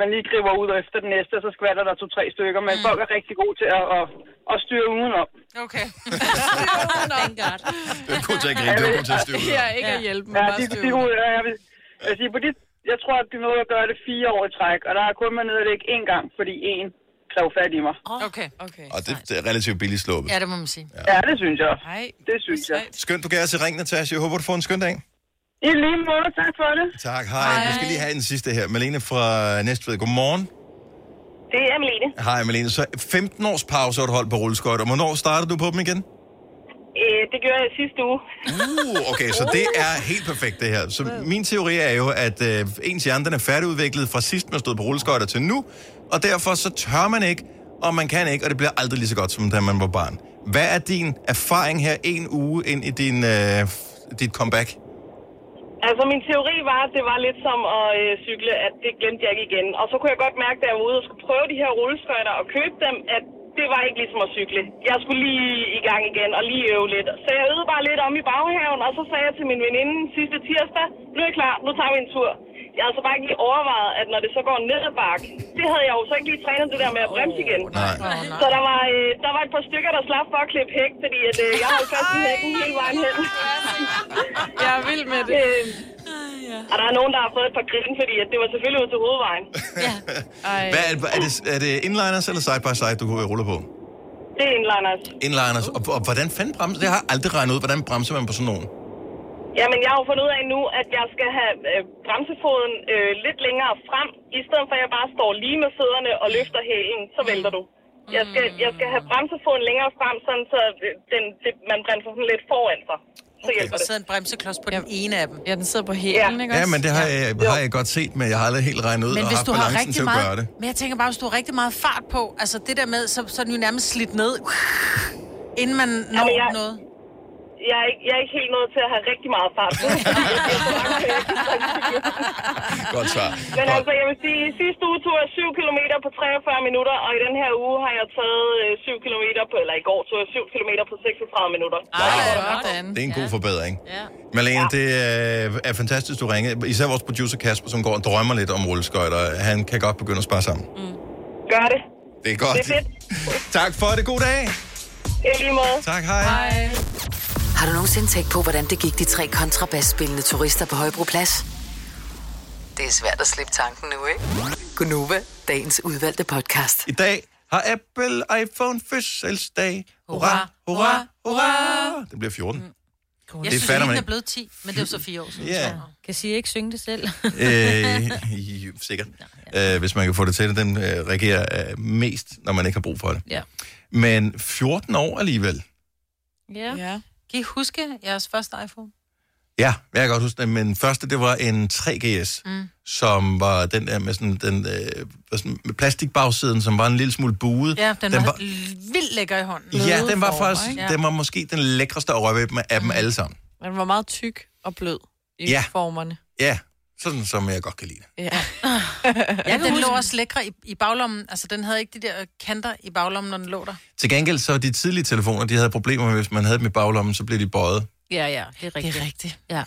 man lige griber ud efter den næste, og så skvatter der to-tre stykker. Men mm. folk er rigtig gode til at, at, at styre udenom. Okay. Thank God. Du er god til at gribe, du er god til at styre. Ja, ikke at hjælpe, men Ja, bare de, styre de, ud. de, jeg, vil, jeg, vil sige, på de, jeg tror, at de nåede at gøre det fire år i træk, og der er kun man nede det ikke én gang, fordi en kræv fat i mig. Okay. okay. Og det, det er relativt billigt sluppet. Ja, det må man sige. Ja, det synes jeg. Hej. Det synes jeg. Skønt, du gav os i ring, Natasha. Jeg håber, du får en skøn dag. I lige måde, tak for det. Tak, hej. hej. Vi skal lige have den sidste her. Malene fra Næstved. Godmorgen. Det er Malene. Hej, Malene. Så 15 års pause har du holdt på rulleskøjter. Hvornår startede du på dem igen? Øh, det gjorde jeg sidste uge. Uh, okay, så det er helt perfekt, det her. Så min teori er jo, at øh, ens hjerne den er færdigudviklet fra sidst, man stod på rulleskøjter til nu, og derfor så tør man ikke, og man kan ikke, og det bliver aldrig lige så godt, som da man var barn. Hvad er din erfaring her en uge ind i din, øh, dit comeback? Altså, min teori var, at det var lidt som at øh, cykle, at det glemte jeg ikke igen. Og så kunne jeg godt mærke, da jeg var ude og skulle prøve de her rulleskøjter og købe dem, at det var ikke ligesom at cykle. Jeg skulle lige i gang igen og lige øve lidt. Så jeg øvede bare lidt om i baghaven, og så sagde jeg til min veninde sidste tirsdag, nu er jeg klar, nu tager vi en tur. Jeg havde så bare ikke lige overvejet, at når det så går ned ad bakke, det havde jeg jo så ikke lige trænet det der med at bremse igen. Nej. Så der var, øh, der var et par stykker, der slap for at klippe hæk, fordi at, øh, jeg holdt fast i hækken hele vejen hen. Jeg er vild med det. Øh, og der er nogen, der har fået et par grin, fordi at det var selvfølgelig ud til hovedvejen. Hvad er, er, det, er det inliners eller side by side, du ruller på? Det er inliners. Inliners. Og, og hvordan fanden bremser? Det har jeg aldrig regnet ud. Hvordan bremser man på sådan nogen? Jamen, jeg har jo fundet ud af nu, at jeg skal have øh, bremsefoden øh, lidt længere frem, i stedet for at jeg bare står lige med fødderne og løfter hælen, så vælter du. Jeg skal, jeg skal have bremsefoden længere frem, sådan så øh, den, det, man bremser sådan lidt foran sig. Så hjælper Der det. sidder en bremseklods på den ene af dem. Ja, den sidder på hælen, ikke Ja, men det har, jeg, har jeg godt set, men jeg har aldrig helt regnet ud Men og hvis haft du har balancen rigtig til at gøre meget... det. Men jeg tænker bare, hvis du har rigtig meget fart på, altså det der med, så, så er den jo nærmest slidt ned, inden man når Jamen, jeg- noget. Jeg er, ikke, jeg er ikke helt nået til at have rigtig meget fart på. Godt svar. Men altså, jeg vil sige, i sidste uge tog jeg 7 km på 43 minutter, og i den her uge har jeg taget øh, 7 km på, eller i går tog jeg 7 km på 36 minutter. Det er en god forbedring. Ja. Malene, det er, er fantastisk, du ringer. Især vores producer Kasper, som går og drømmer lidt om rulleskøjter. Han kan godt begynde at spare sammen. Gør det. Det er godt. Det er fedt. tak for det. God dag. I lige måde. Tak, hej. hej. Har du nogensinde tænkt på, hvordan det gik de tre kontrabasspillende turister på Højbroplads? Det er svært at slippe tanken nu, ikke? Gunova, dagens udvalgte podcast. I dag har Apple iPhone fødselsdag. Hurra, hurra, hurra. Det bliver 14. Jeg Det synes, fatter at man er blevet 10, men det er jo så fire år siden. Ja. så- Kan sige ikke synge det selv? øh, jo, sikkert. Øh, hvis man kan få det til det. Den øh, reagerer øh, mest, når man ikke har brug for det. Ja. Men 14 år alligevel. Ja. ja. Kan I huske jeres første iPhone? Ja, jeg kan godt huske det. Men første, det var en 3GS, mm. som var den der med sådan, den, øh, var sådan, med plastikbagsiden, som var en lille smule buet. Ja, den, den var, var vildt lækker i hånden. Ja, den var faktisk, ikke? den var måske den lækreste at røre ved dem af dem alle sammen. Den var meget tyk og blød i Ja. formerne. Ja, sådan som jeg godt kan lide. Ja. ja, den lå også lækre i, i baglommen. Altså, den havde ikke de der kanter i baglommen, når den lå der. Til gengæld så de tidlige telefoner, de havde problemer med, hvis man havde dem i baglommen, så blev de bøjet. Ja, ja, det er rigtigt. Det er rigtigt. Ja.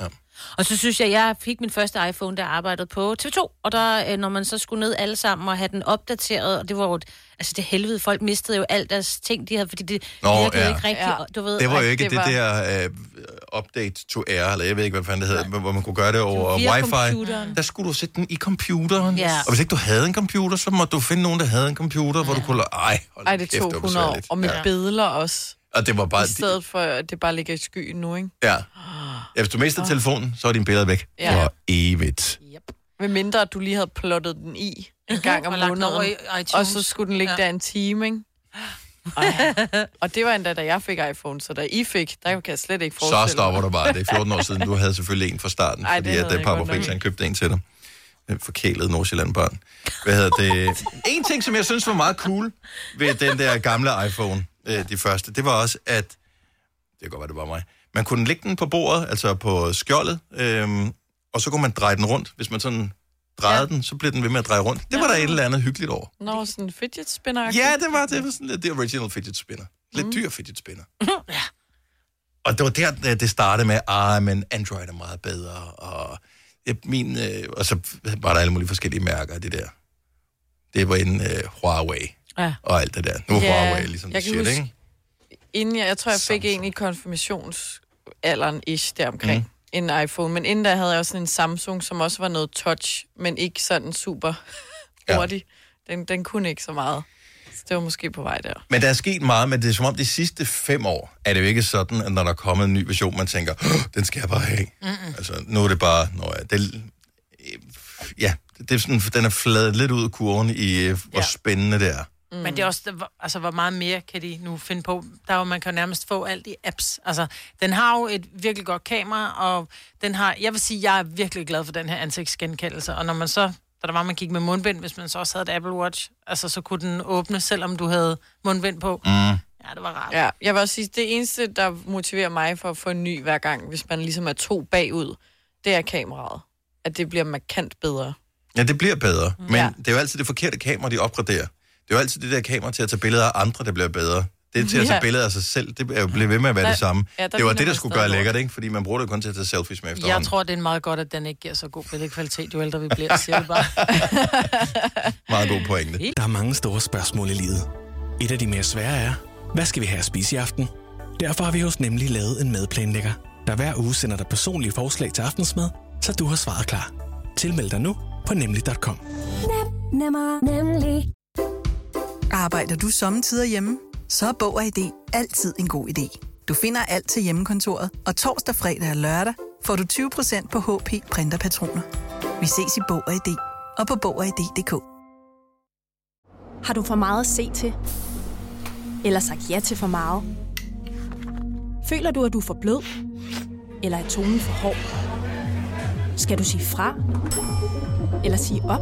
Og så synes jeg, jeg fik min første iPhone, der arbejdede på TV2, og der, øh, når man så skulle ned alle sammen og have den opdateret, og det var jo, et- altså det helvede, folk mistede jo alt deres ting, de havde, fordi det Nå, virkede ja. ikke rigtigt, Ja. du ved. Det var jo ikke det, var- der uh, update to air, eller jeg ved ikke, hvad fanden det hedder, hvor man kunne gøre det over wifi. computeren. Der skulle du sætte den i computeren. Ja. Og hvis ikke du havde en computer, så måtte du finde nogen, der havde en computer, hvor du kunne... Ej, hold Ej, det kæft, tog var 100 år. Og med ja. billeder også. Og det var bare... I stedet for, at det bare ligger i skyen nu, ikke? Ja. ja. Hvis du mister telefonen, så er dine billeder væk Ja. for evigt. Yep. Med mindre, at du lige havde plottet den i en gang om Og måneden. Og så skulle den ligge Ja. ja. der en time, ikke? Ej. Og det var endda, da jeg fik iPhone, så da I fik, der kan jeg slet ikke forestille Så stopper mig. du bare. Det er 14 år siden. Du havde selvfølgelig en fra starten, Ej, fordi at uh, Papa Friis, han købte en til dig. En forkælet Nordsjælland-barn. Hvad hedder det? En ting, som jeg synes var meget cool ved den der gamle iPhone, øh, de første, det var også, at... Det kan godt være, det var mig. Man kunne lægge den på bordet, altså på skjoldet, øhm, og så kunne man dreje den rundt. Hvis man sådan drejede ja. den, så blev den ved med at dreje rundt. Det var der et eller andet hyggeligt over. Nå, sådan en fidget spinner Ja, det var det. Var sådan lidt det original fidget spinner. Lidt dyr fidget spinner. Og det var der, det- det startede med, ah, men Android er meget bedre, og, ja, min, øh, og så var der alle mulige forskellige mærker af det der. Det var en øh, Huawei Ja. og alt det der. Nu er Ja, Huawei ligesom jeg det shit, huske- ikke? Inden jeg, jeg tror, jeg fik en i konfirmationsalderen ish deromkring. Mm. En iPhone. Men inden der havde jeg også en Samsung, som også var noget touch, men ikke sådan super Ja. hurtig. Den, den kunne ikke så meget. Så det var måske på vej der. Men der er sket meget, men det er som om de sidste fem år, er det jo ikke sådan, at når der er kommet en ny version, man tænker, "Åh, den skal jeg bare have. Mm-mm. Altså, nu er det bare, nå ja, det, ja, det er sådan, den er fladet lidt ud af kurven i, øh, hvor Ja. spændende det er. Mm. Men det er også, det var- altså, hvor meget mere kan de nu finde på? Der er jo, man kan jo nærmest få alt i apps. Altså, den har jo et virkelig godt kamera, og den har, jeg vil sige, jeg er virkelig glad for den her ansigtsgenkendelse, og når man så, da der var, man gik med mundbind, hvis man så også havde et Apple Watch, altså, så kunne den åbne, selvom du havde mundbind på. Mm. Ja, det var rart. Ja, jeg vil også sige, det eneste, der motiverer mig for at få en ny hver gang, hvis man ligesom er to bagud, det er kameraet. At det bliver markant bedre. Ja, det bliver bedre, men ja. det er jo altid det forkerte kamera, de opgraderer. Det er jo altid det der kamera til at tage billeder af andre, der bliver bedre. Det til at tage Ja. billeder af sig selv, det er jo blevet ved med at være Der- det samme. ja, der det var det, der skulle gøre lækkert, ikke? Fordi man bruger det kun til at tage selfies med Jeg efterhånden. tror, det er meget godt, at den ikke giver så god billedkvalitet, jo ældre vi bliver, siger jeg bare. Meget god pointe. Der er mange store spørgsmål i livet. Et af de mere svære er, hvad skal vi have at spise i aften? Derfor har vi hos Nemlig lavet en madplanlægger, der hver uge sender dig personlige forslag til aftensmad, så du har svaret klar. Tilmeld dig nu på nemlig.com. Nemmer, nemlig. Arbejder du sommetider hjemme? Så er Bog og ID altid en god idé. Du finder alt til hjemmekontoret, og torsdag, fredag og lørdag får du 20% på HP printerpatroner. Vi ses i Bog og ID og på Bog og ID.dk. Har du for meget at se til? Eller sagt ja til for meget? Føler du, at du er for blød? Eller er tonen for hård? Skal du sige fra? Eller sige op?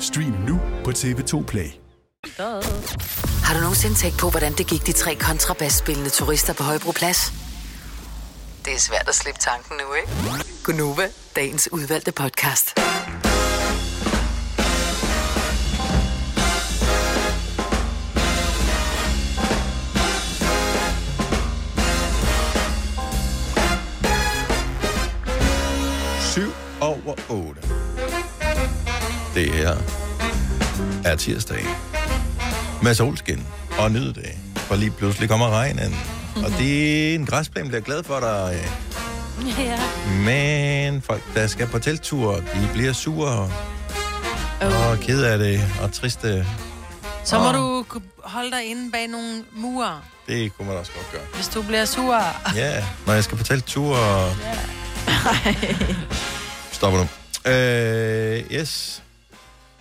Stream nu på TV2 Play. Har du nogensinde tænkt på, hvordan det gik de tre kontrabasspillende turister på Højbroplads? Det er svært at slippe tanken nu, ikke? Gunova, dagens udvalgte podcast. Det her er tirsdag. Med solskin og nyde det. For lige pludselig kommer regnen. Og det er en græsplæne, bliver glad for dig. Ja. Men folk, der skal på telttur, de bliver sure. Og ked af det, og triste. Så må Og du holde dig inde bag nogle mure, Det kunne man også godt gøre. hvis du bliver sur. Ja, når jeg skal på telttur, og... Stopper nu. Øh, yes.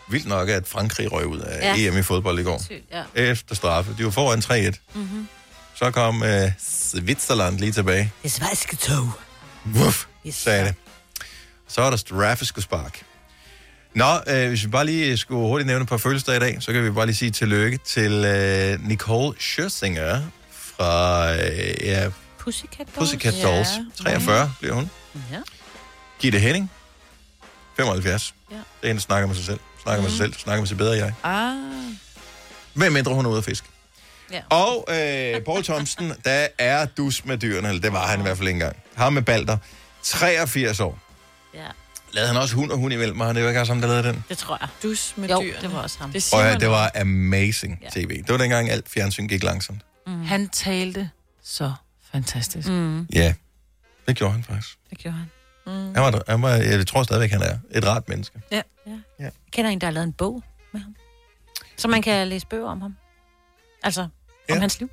Vildt nok, at Frankrig røg ud af Ja. EM i fodbold i går. Sygt, ja. Efter straffe. De var foran 3-1. Mm-hmm. Så kom øh, Switzerland lige tilbage. Det svenske tog. Wuff, Yes. sagde det. Så er der straffeske spark. Nå, øh, hvis vi bare lige skulle hurtigt nævne et par fødselsdage i dag, så kan vi bare lige sige tillykke til øh, Nicole Scherzinger fra øh, ja, Pussycat Dolls. Pussycat Dolls. Ja. 43 bliver hun. Ja. Gitte Henning, 75. Ja. Det er hende, der snakker med sig selv. Snakker med sig selv, snakker med sig bedre jeg. Ah. Hvem mindre hun er ude at fisk. Ja. Og øh, Paul Thomsen, der er dus med dyrene, eller det var han i hvert fald engang. Ham med Balder, 83 år. Ja. Lavede han også hund og hund imellem? Var det jo ikke også ham, der lavede den? Det tror jeg. Dus med jo, dyrene. det var også ham. Det Og ja, det var amazing tv. Det var dengang alt fjernsyn gik langsomt. Mm. Han talte så fantastisk. Mm. Ja, det gjorde han faktisk. Det gjorde han. Mm. Han var, han var, jeg tror stadigvæk, han er et rart menneske. Ja. ja. Ja. Jeg kender en, der har lavet en bog med ham. Så man kan læse bøger om ham. Altså, om Ja. hans liv.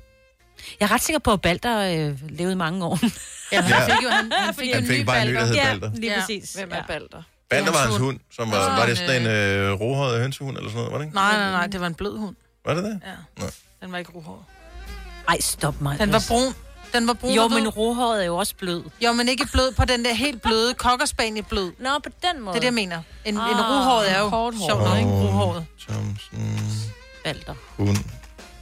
Jeg er ret sikker på, at Balder øh, levede mange år. Ja, han Ja. fik jo, han, han fik jo Han en fik ny bare en ny, der hed Ja, Balder. lige Ja. præcis. Hvem er Balder? Balder var hans hund. som var, så var det en, sådan en øh, rohåret hønsehund eller sådan noget, var det ikke? Nej, nej, nej, det var en blød hund. Var det det? Ja. Nå. Den var ikke rohåret. Ej, stop mig. Den var brun. Den var brun Jo, men rohåret er jo også blød. Jo, men ikke blød på den der helt bløde kokkerspanie blød. Nå, på den måde. Det er det, jeg mener. En, Ah, en ruhåret er jo sjovt nok, ikke? Ruhåret. Thomsen, Balder. hund,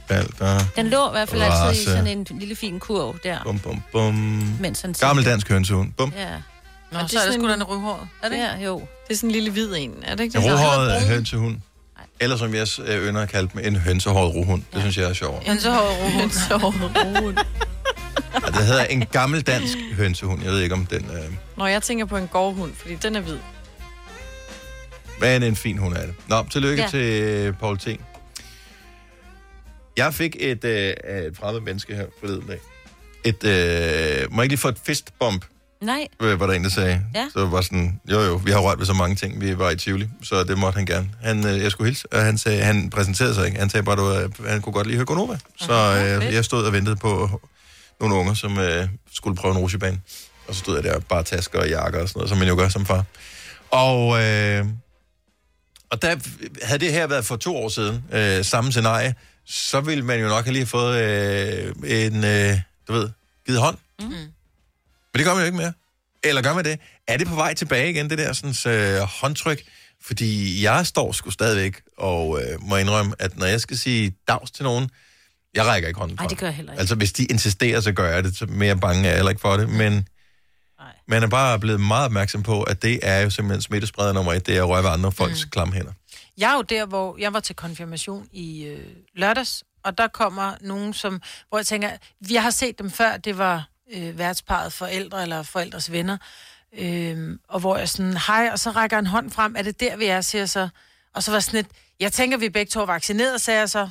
Balder, Den lå i hvert fald altid i sådan en lille fin kurv der. bum, bum, bum. Mens han Gammel dansk hønsehund. Bum. Ja. Nå, det så er det sgu en- da en ruhåret. Er det ikke? Ja, jo. Det er sådan en lille hvid en, er det ikke En det? rohåret hønsehund. Eller som jeg øh, ynder at kalde dem, en hønsehåret rohund. Det synes jeg er sjovt. Hønsehåret ruhåret. Hønsehåret. Og det hedder en gammel dansk hønsehund. Jeg ved ikke om den... Øh... Når jeg tænker på en gårdhund, fordi den er hvid. Men en fin hund er det. Nå, tillykke ja. Til øh, Paul T. Jeg fik et, øh, et fremmed menneske her forleden dag. Et, øh, må jeg ikke lige få et fistbump, Nej. øh, var der en, der sagde. Ja. Så var sådan, jo jo, vi har rørt ved så mange ting. Vi var i Tivoli, så det måtte han gerne. Han, øh, jeg skulle hilse, og han, sagde, han præsenterede sig ikke. Han sagde bare, at var- han kunne godt lide høre Gonova. Så øh, jeg stod og ventede på nogle unger, som øh, skulle prøve en rutsjebane. Og så stod jeg der bare tasker og jakker og sådan noget, som man jo gør som far. Og, øh, og der havde det her været for to år siden, øh, samme scenarie, så ville man jo nok have lige fået øh, en, øh, du ved, givet hånd. Mm. Men det gør man jo ikke mere. Eller gør man det? Er det på vej tilbage igen, det der sådan, øh, håndtryk? Fordi jeg står sgu stadigvæk og øh, må indrømme, at når jeg skal sige dags til nogen, jeg rækker ikke hånden. Nej, det gør jeg heller ikke. Altså, hvis de insisterer, så gør jeg det. Så mere bange er jeg heller ikke for det. Men man er bare blevet meget opmærksom på, at det er jo simpelthen smittespreder nummer et. Det er at røre ved andre folks mm. klamme hænder. Jeg er jo der, hvor jeg var til konfirmation i øh, lørdags, og der kommer nogen, som, hvor jeg tænker, jeg har set dem før, det var øh, værtsparet forældre eller forældres venner, øh, og hvor jeg sådan, hej, og så rækker en hånd frem, er det der, vi er, siger så. Og så var sådan et, jeg tænker, vi er begge to er vaccineret, sagde jeg så.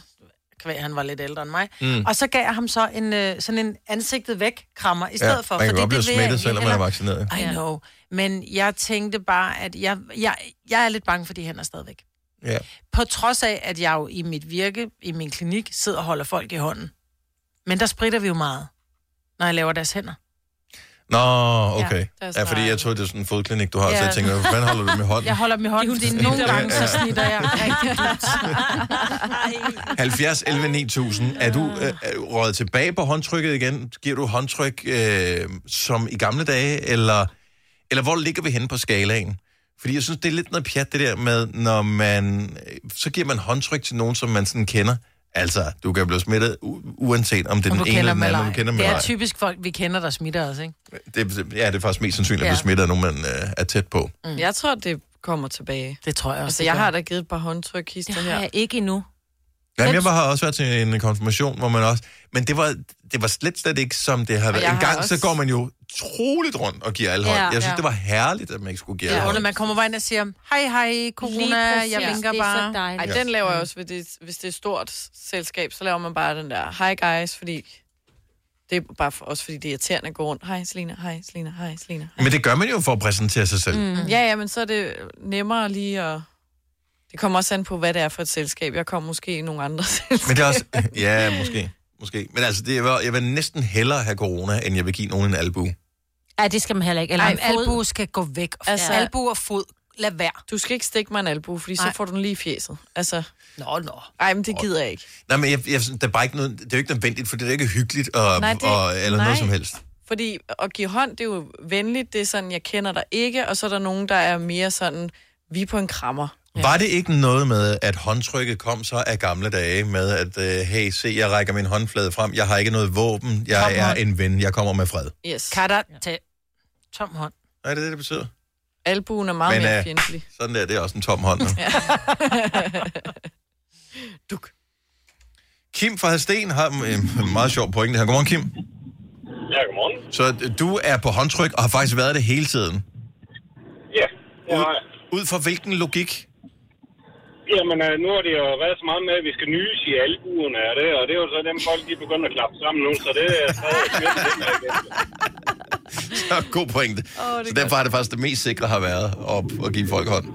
Kvæg, han var lidt ældre end mig. Mm. Og så gav jeg ham så en, øh, sådan en ansigtet væk krammer i stedet for. man kan godt blive smittet, selvom man er vaccineret. I know. Men jeg tænkte bare, at jeg, jeg, jeg er lidt bange for de hænder stadigvæk. Ja. På trods af, at jeg jo i mit virke, i min klinik, sidder og holder folk i hånden. Men der spritter vi jo meget, når jeg laver deres hænder. Nå, okay. Ja, Ja, er fordi jeg tror, det er sådan en fodklinik, du har, ja. så jeg tænker, hvordan holder du med hånden? Jeg holder i hånden, fordi nogle gange så snitter jeg rigtig dybt. 70 11 9000. Er du øh, du røget tilbage på håndtrykket igen? Giver du håndtryk øh, som i gamle dage, eller, eller hvor ligger vi henne på skalaen? Fordi jeg synes, det er lidt noget pjat, det der med, når man... øh, Så giver man håndtryk til nogen, som man sådan kender. Altså, du kan blive smittet, uanset om det er den ene kender eller den anden, du kender dem Det er typisk folk, vi kender, der smitter os, ikke? Det, ja, det er faktisk mest sandsynligt, at blive smittet af nogen, man øh, er tæt på. Mm. Jeg tror, det kommer tilbage. Det tror jeg også. Altså, det jeg har da givet et par håndtryk hister Det her. har jeg ikke endnu. Jamen, jeg var- har også været til en konfirmation, hvor man også... Men det var, det var slet, slet ikke, som det har været. En gang, også- så går man jo troligt rundt og giver alle hånd. Ja. Jeg synes, Ja. det var herligt, at man ikke skulle give alle Ja, hånd. og man kommer bare ind og siger, hej, hej, corona, jeg vinker er bare. Ej, den laver jeg også, hvis det, hvis det er et stort selskab, så laver man bare den der, hi guys, fordi det er bare for, også fordi det er irriterende at gå rundt. Hej Selina, hej Selina, hej Selina. Men det gør man jo for at præsentere sig selv. Mm. Ja, ja, men så er det nemmere lige at... Det kommer også an på, hvad det er for et selskab. Jeg kommer måske i nogle andre selskaber. Men det er også... Ja, måske. måske. Men altså, det var, jeg vil næsten hellere have corona, end jeg vil give nogen en albu. Ja, det skal man heller ikke. Eller Ej, en albu skal gå væk. Altså- Altså, albu og fod, lad være. Du skal ikke stikke mig en albu, fordi så Nej. får du den lige i fjeset. Altså... Nå, nå. Ej, men det gider jeg ikke. Nej, men jeg, jeg, det er bare ikke noget, det er jo ikke nødvendigt, for det er ikke hyggeligt og, Nej, det- og, eller nej. noget som helst. Fordi at give hånd, det er jo venligt. Det er sådan, jeg kender dig ikke. Og så er der nogen, der er mere sådan, vi er på en krammer. Ja. Var det ikke noget med, at håndtrykket kom så af gamle dage med, at uh, hey, se, jeg rækker min håndflade frem, jeg har ikke noget våben, jeg Tom er hånd. en ven, jeg kommer med fred. Yes. Katter til tom hånd. Er det det, det betyder? Albuen er meget Men, mere øh, fjendtlig. Sådan der, det er også en tom hånd. nu. Duk. Kim fra Hadsten har en meget sjov pointe her. Godmorgen, Kim. Ja, godmorgen. Så øh, du er på håndtryk og har faktisk været det hele tiden. Ja, ud, ud fra hvilken logik? Jamen, øh, nu har det jo været så meget med, at vi skal nys i albuerne af det, og det er jo så dem folk, de begynder at klappe sammen nu, så det er stadig. Så god pointe. Oh, så derfor er det faktisk det mest sikre har været at, at give folk hånd.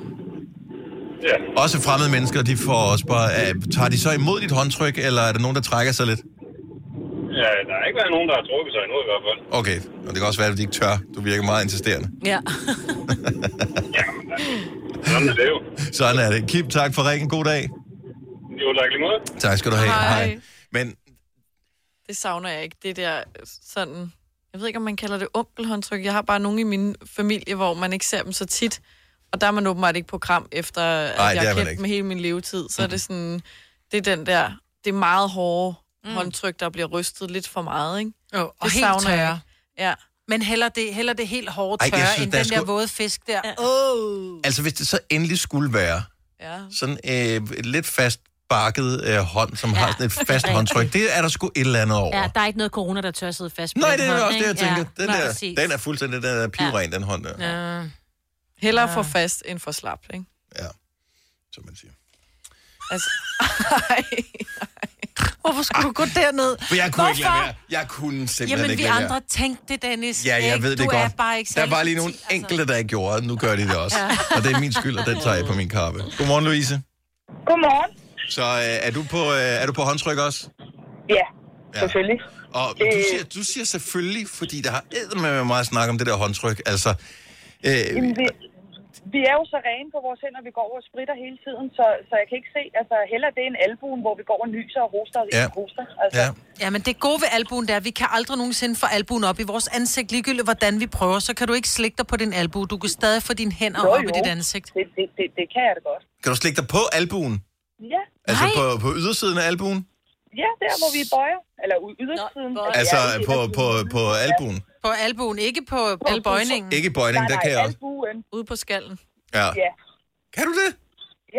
Ja. Også fremmede mennesker, de får også bare... Uh, tager de så imod dit håndtryk, eller er der nogen, der trækker sig lidt? Ja, der har ikke været nogen, der har trukket sig endnu i hvert fald. Okay, og det kan også være, at de ikke tør. Du virker meget insisterende. Ja. Sådan er det jo. Sådan er det. Kim, tak for ringen. God dag. Jo, tak lige måde. Tak skal du have. Hej. Men Det savner jeg ikke. Det der sådan... Jeg ved ikke, om man kalder det onkelhåndtryk. Jeg har bare nogen i min familie, hvor man ikke ser dem så tit. Og der er man åbenbart ikke på kram, efter at Nej, jeg har kendt dem hele min levetid. Så er det sådan... Det er den der... Det er meget hårde mm. håndtryk, der bliver rystet lidt for meget, ikke? Jo, og det helt savner jeg. Ja. Men heller det, heller det helt hårde Ej, tørre, jeg Ej, synes, end der er den der sgu- våde fisk der. Oh. altså, hvis det så endelig skulle være Ja. sådan øh, et lidt fast bakket øh, hånd, som ja. har sådan et fast håndtryk, det er der sgu et eller andet over. Ja, der er ikke noget corona, der tør sidde fast på Nej, det er hånd, også det, jeg tænker. Ja, Den, der, den er fuldstændig den er pivren, den hånd der. Ja. Hellere for fast end for slap, ikke? Ja, som man siger. Altså, Hvorfor skulle du gå derned? For jeg kunne ikke lade være. Jeg kunne simpelthen Jamen, ikke vi lade være. andre tænkte det, Dennis. Ja, jeg ved det du godt. er bare ikke der var lige nogle subtil, enkelte, der ikke gjorde det. Nu gør de det også. Ja. Og det er min skyld, og den tager jeg på min kappe. Godmorgen, Louise. Godmorgen. Så øh, er, du på, øh, er du på håndtryk også? Ja, selvfølgelig. Og du siger, du siger selvfølgelig, fordi der har med meget snak om det der håndtryk. Altså, øh, Jamen, vi, vi er jo så rene på vores hænder, vi går og spritter hele tiden, så, så jeg kan ikke se, altså heller det er en albuen, hvor vi går og nyser og hoster og Ja. hoster. Altså, ja. Ja, men det gode ved albuen, det er, at vi kan aldrig nogensinde få albuen op i vores ansigt. Ligegyldigt hvordan vi prøver, så kan du ikke slikke dig på din albue. Du kan stadig få dine hænder Jo, op i jo. dit ansigt. Det, det, det, det kan jeg da godt. kan du slikke dig på albuen? Ja. Altså på, på ydersiden af albuen? Ja, der hvor vi bøjer, eller ud ydersiden. Altså på, på, på albuen? På albuen, ikke på, på bøjningen. Ikke bøjning, der kan jeg også. albuen. Ude på skallen. Ja. Ja. Kan du det?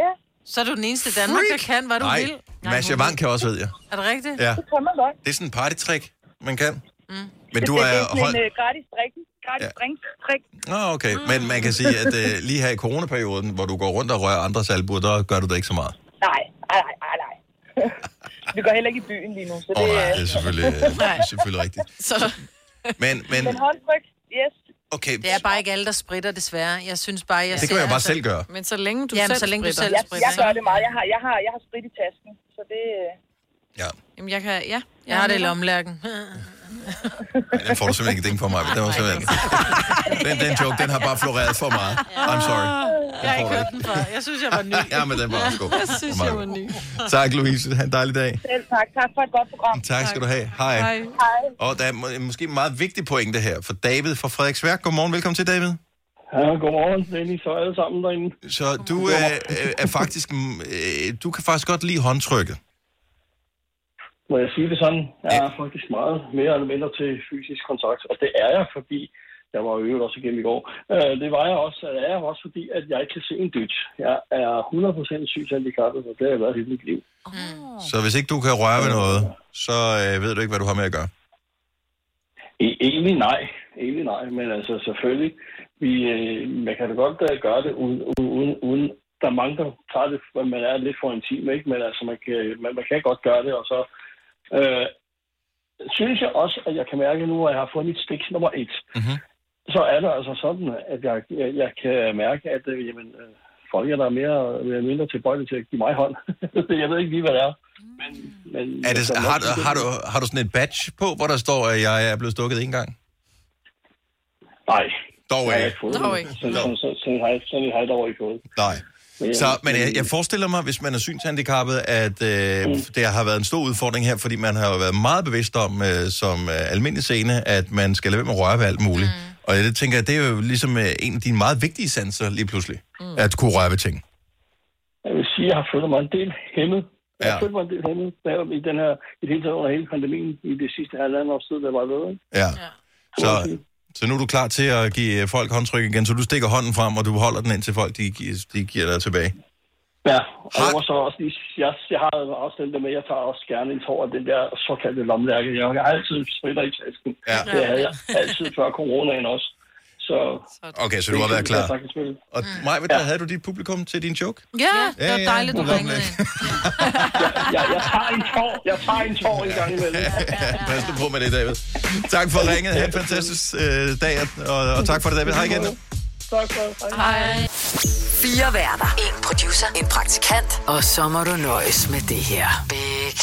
Ja. Så er du den eneste i Danmark, der kan, hvad du Nej, vil. Masha Wang kan også, ved jeg. Er det rigtigt? Ja. Det kan man godt. Det er sådan en partytrick, man kan. Mm. Men du det, er det er sådan hold... en uh, gratis drik. Gratis Ja. drink. Ah, okay. Men man kan sige, at uh, lige her i coronaperioden, hvor du går rundt og rører andres albuer, der gør du det ikke så meget. Nej, nej, nej, nej, nej. vi går heller ikke i byen lige nu, så det, oh, nej, er- det er selvfølgelig, øh, det er selvfølgelig rigtigt. Så... Men, men Men håndtryk, yes. okay, Det er bare ikke alle, der spritter, desværre. Jeg synes bare, jeg Det kan man jo bare selv gøre. Men så længe du Jamen, selv så længe du selv Jeg, spritter, jeg gør det meget. Jeg har, jeg har, jeg har sprit i tasken, så det... øh, Jamen, jeg kan... Ja. Jeg har det i lommelærken. Nej, den får du simpelthen ikke ding på mig. Den, var simpelthen... den, den joke, den har bare floreret for meget. I'm sorry. Jeg har ikke hørt den før. Jeg synes, jeg var ny. Ja, men den var også god. Jeg synes, jeg var ny. Tak, Louise. Ha' en dejlig dag. Selv tak. Tak for et godt program. Tak skal du have. Hej. Hej. Og der er må- måske en meget vigtig pointe her for David fra Frederiksværk. Godmorgen, velkommen til, David. Ja, godmorgen, Dennis og alle sammen derinde. Så du øh, øh, er faktisk... Øh, du kan faktisk godt lide håndtrykket. Må jeg sige det sådan? Jeg er faktisk meget mere eller mindre til fysisk kontakt, og det er jeg, fordi jeg var jo øvet også igennem i går. Øh, det var jeg også, det er jeg også, fordi at jeg ikke kan se en dyt. Jeg er 100% sygshandicappet, og det har jeg været hele mit liv. Så hvis ikke du kan røre ved noget, så øh, ved du ikke, hvad du har med at gøre. E- egentlig nej, egentlig nej, men altså selvfølgelig, vi, øh, man kan da godt øh, gøre det uden, uden, uden, der er mange, der tager det, man er lidt for intim, ikke? men altså man kan, man, man kan godt gøre det, og så øh, synes jeg også, at jeg kan mærke nu, at jeg har fået mit stik nummer et, mm-hmm. så er det altså sådan, at jeg, jeg, jeg kan mærke, at øh, jamen, øh, folk er der mere eller mindre tilbøjelige til at give mig hånd. jeg ved ikke lige, hvad det er. Men, men, Er det, altså, har, du- har, du, har du sådan et badge på, hvor der står, at jeg er blevet stukket en gang? Nej. Dog ikke. Dog ikke. Sådan, sådan, sådan, sådan, sådan har jeg dog ikke fået. Nej. Så, men jeg, jeg forestiller mig, hvis man er synshandicappet, at øh, det har været en stor udfordring her, fordi man har jo været meget bevidst om, øh, som øh, almindelig scene, at man skal lade være med at røre ved alt muligt. Mm. Og jeg tænker, det er jo ligesom øh, en af dine meget vigtige sanser lige pludselig, mm. at kunne røre ved ting. Jeg vil sige, at jeg har følt mig en del hæmmet. Jeg har Ja. følt mig en del hæmmet i den her, i det hele taget under hele pandemien, i det sidste halvandet års tid, der var ved. ikke? Ja. Så, så nu er du klar til at give øh, folk håndtryk igen, så du stikker hånden frem, og du holder den ind til folk, de, de giver dig tilbage. Ja, og jeg må så også lige, jeg, jeg har også den der med, jeg tager også gerne en tår af den der såkaldte lommelærke. Jeg har altid spritter i tasken. Ja. Det havde jeg altid før coronaen også. Så, Okay, så du har været klar. Jeg. Og Maj, ja. der havde du dit publikum til din joke? Ja, det var dejligt, du Nå, ringede ind. Jeg, jeg tager en tår, jeg tager en tår en gang imellem. Pas nu på med det, David. Tak for ringet. Ha' en fantastisk øh, dag, og, og tak for det, David. Hej igen. Tak for Hej. Fire værter. En producer. En praktikant. Og så må du nøjes med det her.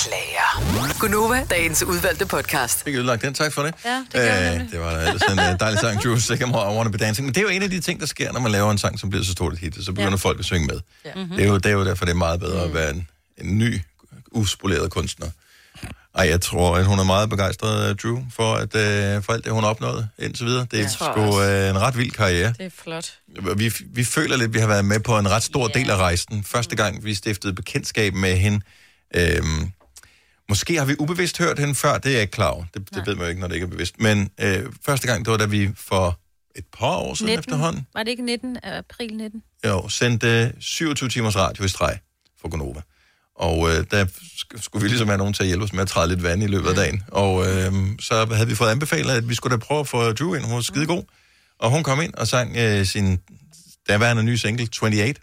Beklager. Gunova, dagens udvalgte podcast. Fik ødelagt den. Tak for det. Ja, det jeg Øh, nemlig. det var ellers en uh, dejlig sang, Drew Sycamore, I Wanna Be Dancing. Men det er jo en af de ting, der sker, når man laver en sang, som bliver så stort et hit. Så begynder ja. folk at synge med. Ja. Det, er jo, det er jo derfor, det er meget bedre at være en, en ny, uspoleret kunstner. Ej, jeg tror, at hun er meget begejstret, Drew, for, at, uh, for alt det, hun har opnået indtil videre. Det er sgu uh, en ret vild karriere. Det er flot. Vi, vi føler lidt, at vi har været med på en ret stor del af rejsen. Første gang, vi stiftede bekendtskab med hende. Øhm, måske har vi ubevidst hørt hende før, det er jeg ikke klar over. Det, det ved man jo ikke, når det ikke er bevidst. Men øh, første gang, det var da vi for et par år siden 19. efterhånden, Var det ikke 19? April 19? jo, sendte 27 timers radio i streg for Gonova. Og øh, der sk- skulle vi ligesom have nogen til at hjælpe os med at træde lidt vand i løbet af dagen. Og øh, så havde vi fået anbefalet, at vi skulle da prøve at få Drew ind. Hun var skide god. Og hun kom ind og sang øh, sin daværende nye single, 28.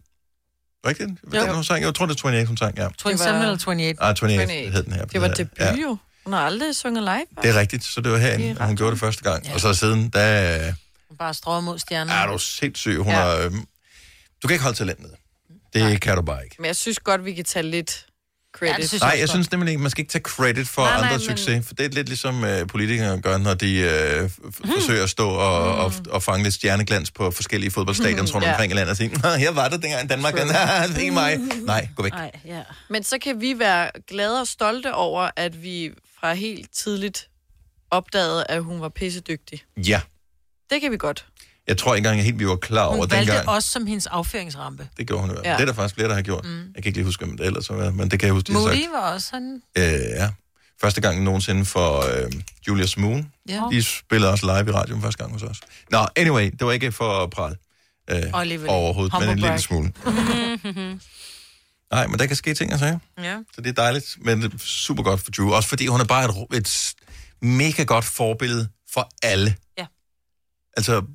Rigtigt? Hvad Jo. den, hun sang? Jeg tror, det er 28, hun sang, ja. 27 eller 28? Ah, 28 hed den her. Det var Ja. debut jo. Hun har aldrig sunget live. Det er rigtigt, så det var herinde, hun gjorde det første gang. Og så siden, der Bare strøget mod stjernen. er du sindssyg. Hun Ja. ja. er, øhm, du kan ikke holde talent ned. Det Nej. kan du bare ikke. Men jeg synes godt, vi kan tage lidt credit. Nej, jeg synes nemlig ikke, man skal ikke tage credit for Nej, nej, nej, andres men- succes, for det er lidt ligesom øh, politikere gør, når de øh, f- Hmm. forsøger at stå og, mm. og, og fange lidt stjerneglans på forskellige fodboldstadions rundt Hmm, Ja. omkring i landet og sige, "Nå, her var det dengang i Danmark. Nej, det er ikke mig. Nej, gå væk. Nej, ja. Men så kan vi være glade og stolte over, at vi fra helt tidligt opdagede, at hun var pissedygtig. Ja, Det kan vi godt. Jeg tror ikke engang helt, vi var klar over Hun valgte dengang. os som hendes affyringsrampe. Det gjorde hun jo. Ja. Det er der faktisk flere, der har gjort. Mm. Jeg kan ikke lige huske, hvem det ellers var, men det kan jeg huske, de. Moody var også sådan... Øh, ja. Første gang nogensinde for øh, Julius Moon. Ja. De spillede også live i radioen første gang hos os. Nå, anyway, det var ikke for at prale. Øh, overhovedet, men en Humble lille smule. Nej, men der kan ske ting og sager. ja. Så det er dejligt, men er super godt for Drew. Også fordi hun er bare et, et mega godt forbillede for alle. Ja. Altså, Hun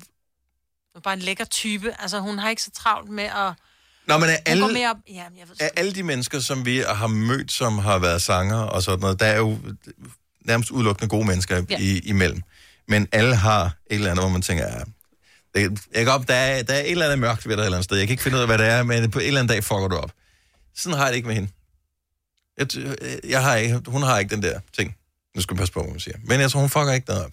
er bare en lækker type. Altså, hun har ikke så travlt med at... når man er alle... mere op... Ja, jeg ved af alle de mennesker, som vi har mødt, som har været sanger og sådan noget, der er jo nærmest udelukkende gode mennesker Ja. i, imellem. Men alle har et eller andet, hvor man tænker, ja, det, jeg kan op, der, er, der er et eller andet mørkt ved dig et eller andet sted. Jeg kan ikke finde ud af, hvad det er, men på en eller anden dag fucker du op. Sådan har jeg det ikke med hende. Jeg, t- jeg har ikke, hun har ikke den der ting. Nu skal man passe på, hvad man siger. Men jeg tror, hun fucker ikke noget op.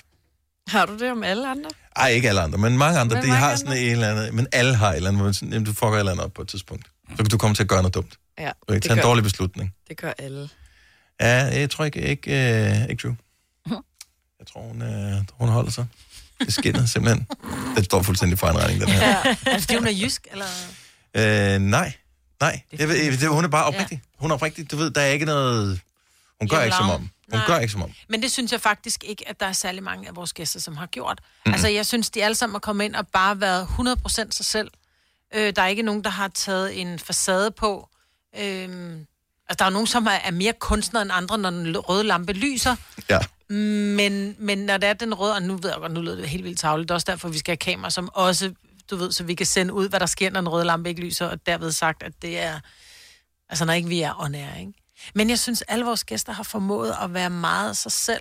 Har du det om alle andre? Ej, ikke alle andre, men mange andre, Men de mange har sådan et eller andet. Men alle har et eller andet, hvor man sådan, jamen, du fucker et eller andet op på et tidspunkt. Så kan du komme til at gøre noget dumt. Ja, Du kan det tage en dårlig beslutning. Det gør alle. Ja, jeg tror ikke, ikke, øh, ikke Drew. Jeg tror, hun, øh, hun holder sig. Det skinner simpelthen. Det står fuldstændig for en regning, den her. Ja. Er det, fordi hun er jysk, eller... Øh, nej, nej. Jeg ved, det, hun er bare oprigtig. Hun er oprigtig. Du ved, der er ikke noget... Hun gør ikke som om. Hun Nej. gør ikke som om. Men det synes jeg faktisk ikke, at der er særlig mange af vores gæster, som har gjort. Mm. Altså, jeg synes, de alle sammen er kommet ind og bare været 100% sig selv. Øh, der er ikke nogen, der har taget en facade på. Øh, altså, der er nogen, som er, er mere kunstner end andre, når den røde lampe lyser. Ja. Men, men når det er den røde, og nu ved jeg godt, nu lyder det helt vildt tavligt, det er også derfor, vi skal have kamera, som også, du ved, så vi kan sende ud, hvad der sker, når den røde lampe ikke lyser, og derved sagt, at det er, altså når ikke vi er on air, ikke? Men jeg synes, alle vores gæster har formået at være meget sig selv.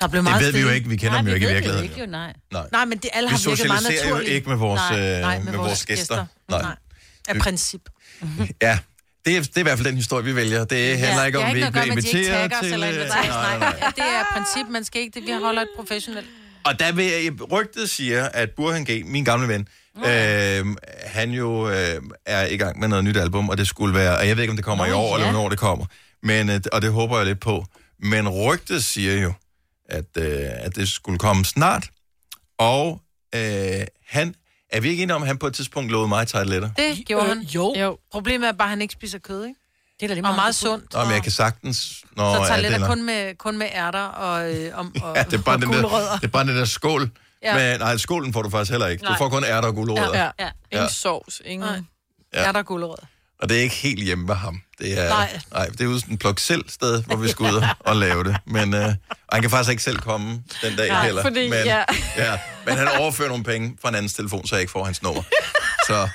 Der blev Det meget ved vi jo ikke. Vi kender dem jo ikke i virkeligheden. Ikke, jo, nej. Nej. Nej, men det alle Vi har virket meget socialiserer jo naturligt. ikke med vores, nej, øh, nej, med, med vores, vores gæster. gæster. Nej. Nej. Af princip. Ja, det er, det er i hvert fald den historie, vi vælger. Det handler ikke det om, vi ikke ikke noget vil at gøre med, at de ikke invitere tagger os til... eller øh, nej, Nej, nej. nej. Det er princip, man skal ikke det. Vi holder et professionelt. Og der vil jeg, rygtet siger, at Burhan G., min gamle ven, øh, han jo øh, er i gang med noget nyt album, og det skulle være, og jeg ved ikke, om det kommer Nå, i år, ja. eller hvornår det kommer, men, øh, og det håber jeg lidt på. Men rygtet siger jo, at, øh, at det skulle komme snart, og øh, han, er vi ikke enige om, at han på et tidspunkt lovede mig tarteletter? Det gjorde han. Jo. jo. Problemet er bare, at han ikke spiser kød, ikke? Det er da lige og meget sundt. Nå, men jeg kan sagtens... Nå, Så ja, tager er- kun med, kun med ærter og, øh, om, og, Ja, det er bare, og den der, det er bare den der skål. Ja. Ja. Men, nej, skålen får du faktisk heller ikke. Nej. Du får kun ærter og gulerødder. Ja. ja. Ingen Ja. sovs, ingen... Nej. Ja. Ærter og gulerødder. Og det er ikke helt hjemme ved ham. Det er, Nej. nej, det er ude sådan en pluk selv sted, hvor vi skal ud og, lave det. Men øh, han kan faktisk ikke selv komme den dag Nej, heller. fordi- men, ja. ja. men han overfører nogle penge fra en andens telefon, så jeg ikke får hans nummer. Så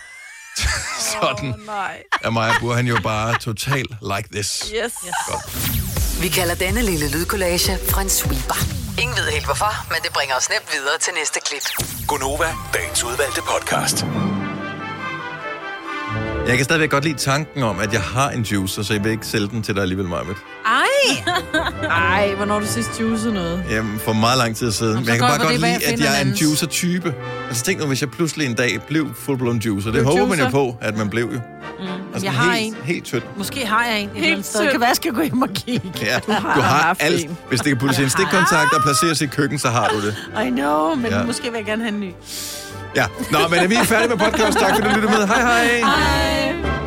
sådan Oh, nej. er Maja Bur, han jo bare total like this. Yes. yes. Godt. Vi kalder denne lille lydkollage en sweeper. Ingen ved helt hvorfor, men det bringer os nemt videre til næste klip. Gunova, dagens udvalgte podcast. Jeg kan stadigvæk godt lide tanken om, at jeg har en juicer, så jeg vil ikke sælge den til dig alligevel, Marvitt. Ej! Ej, hvornår du sidst juicet noget? Jamen, for meget lang tid siden. Men så jeg kan bare godt lide, jeg at jeg er en juicer-type. Altså tænk nu, hvis jeg pludselig en dag blev full-blown juicer. Det håber man jo på, at man blev jo. Mm. Altså, jeg har helt, en. Helt tynd. Måske har jeg en et Helt sted. Det kan være, jeg skal gå hjem og kigge. Ja, Du har du har alt. en. Hvis det kan puttes i en stikkontakt og placeres i køkken, så har du det. I know, men ja. måske vil jeg gerne have en ny. Ja. Nå, men er vi færdige med podcast? Tak fordi du lyttede med. Hej hej. Hej.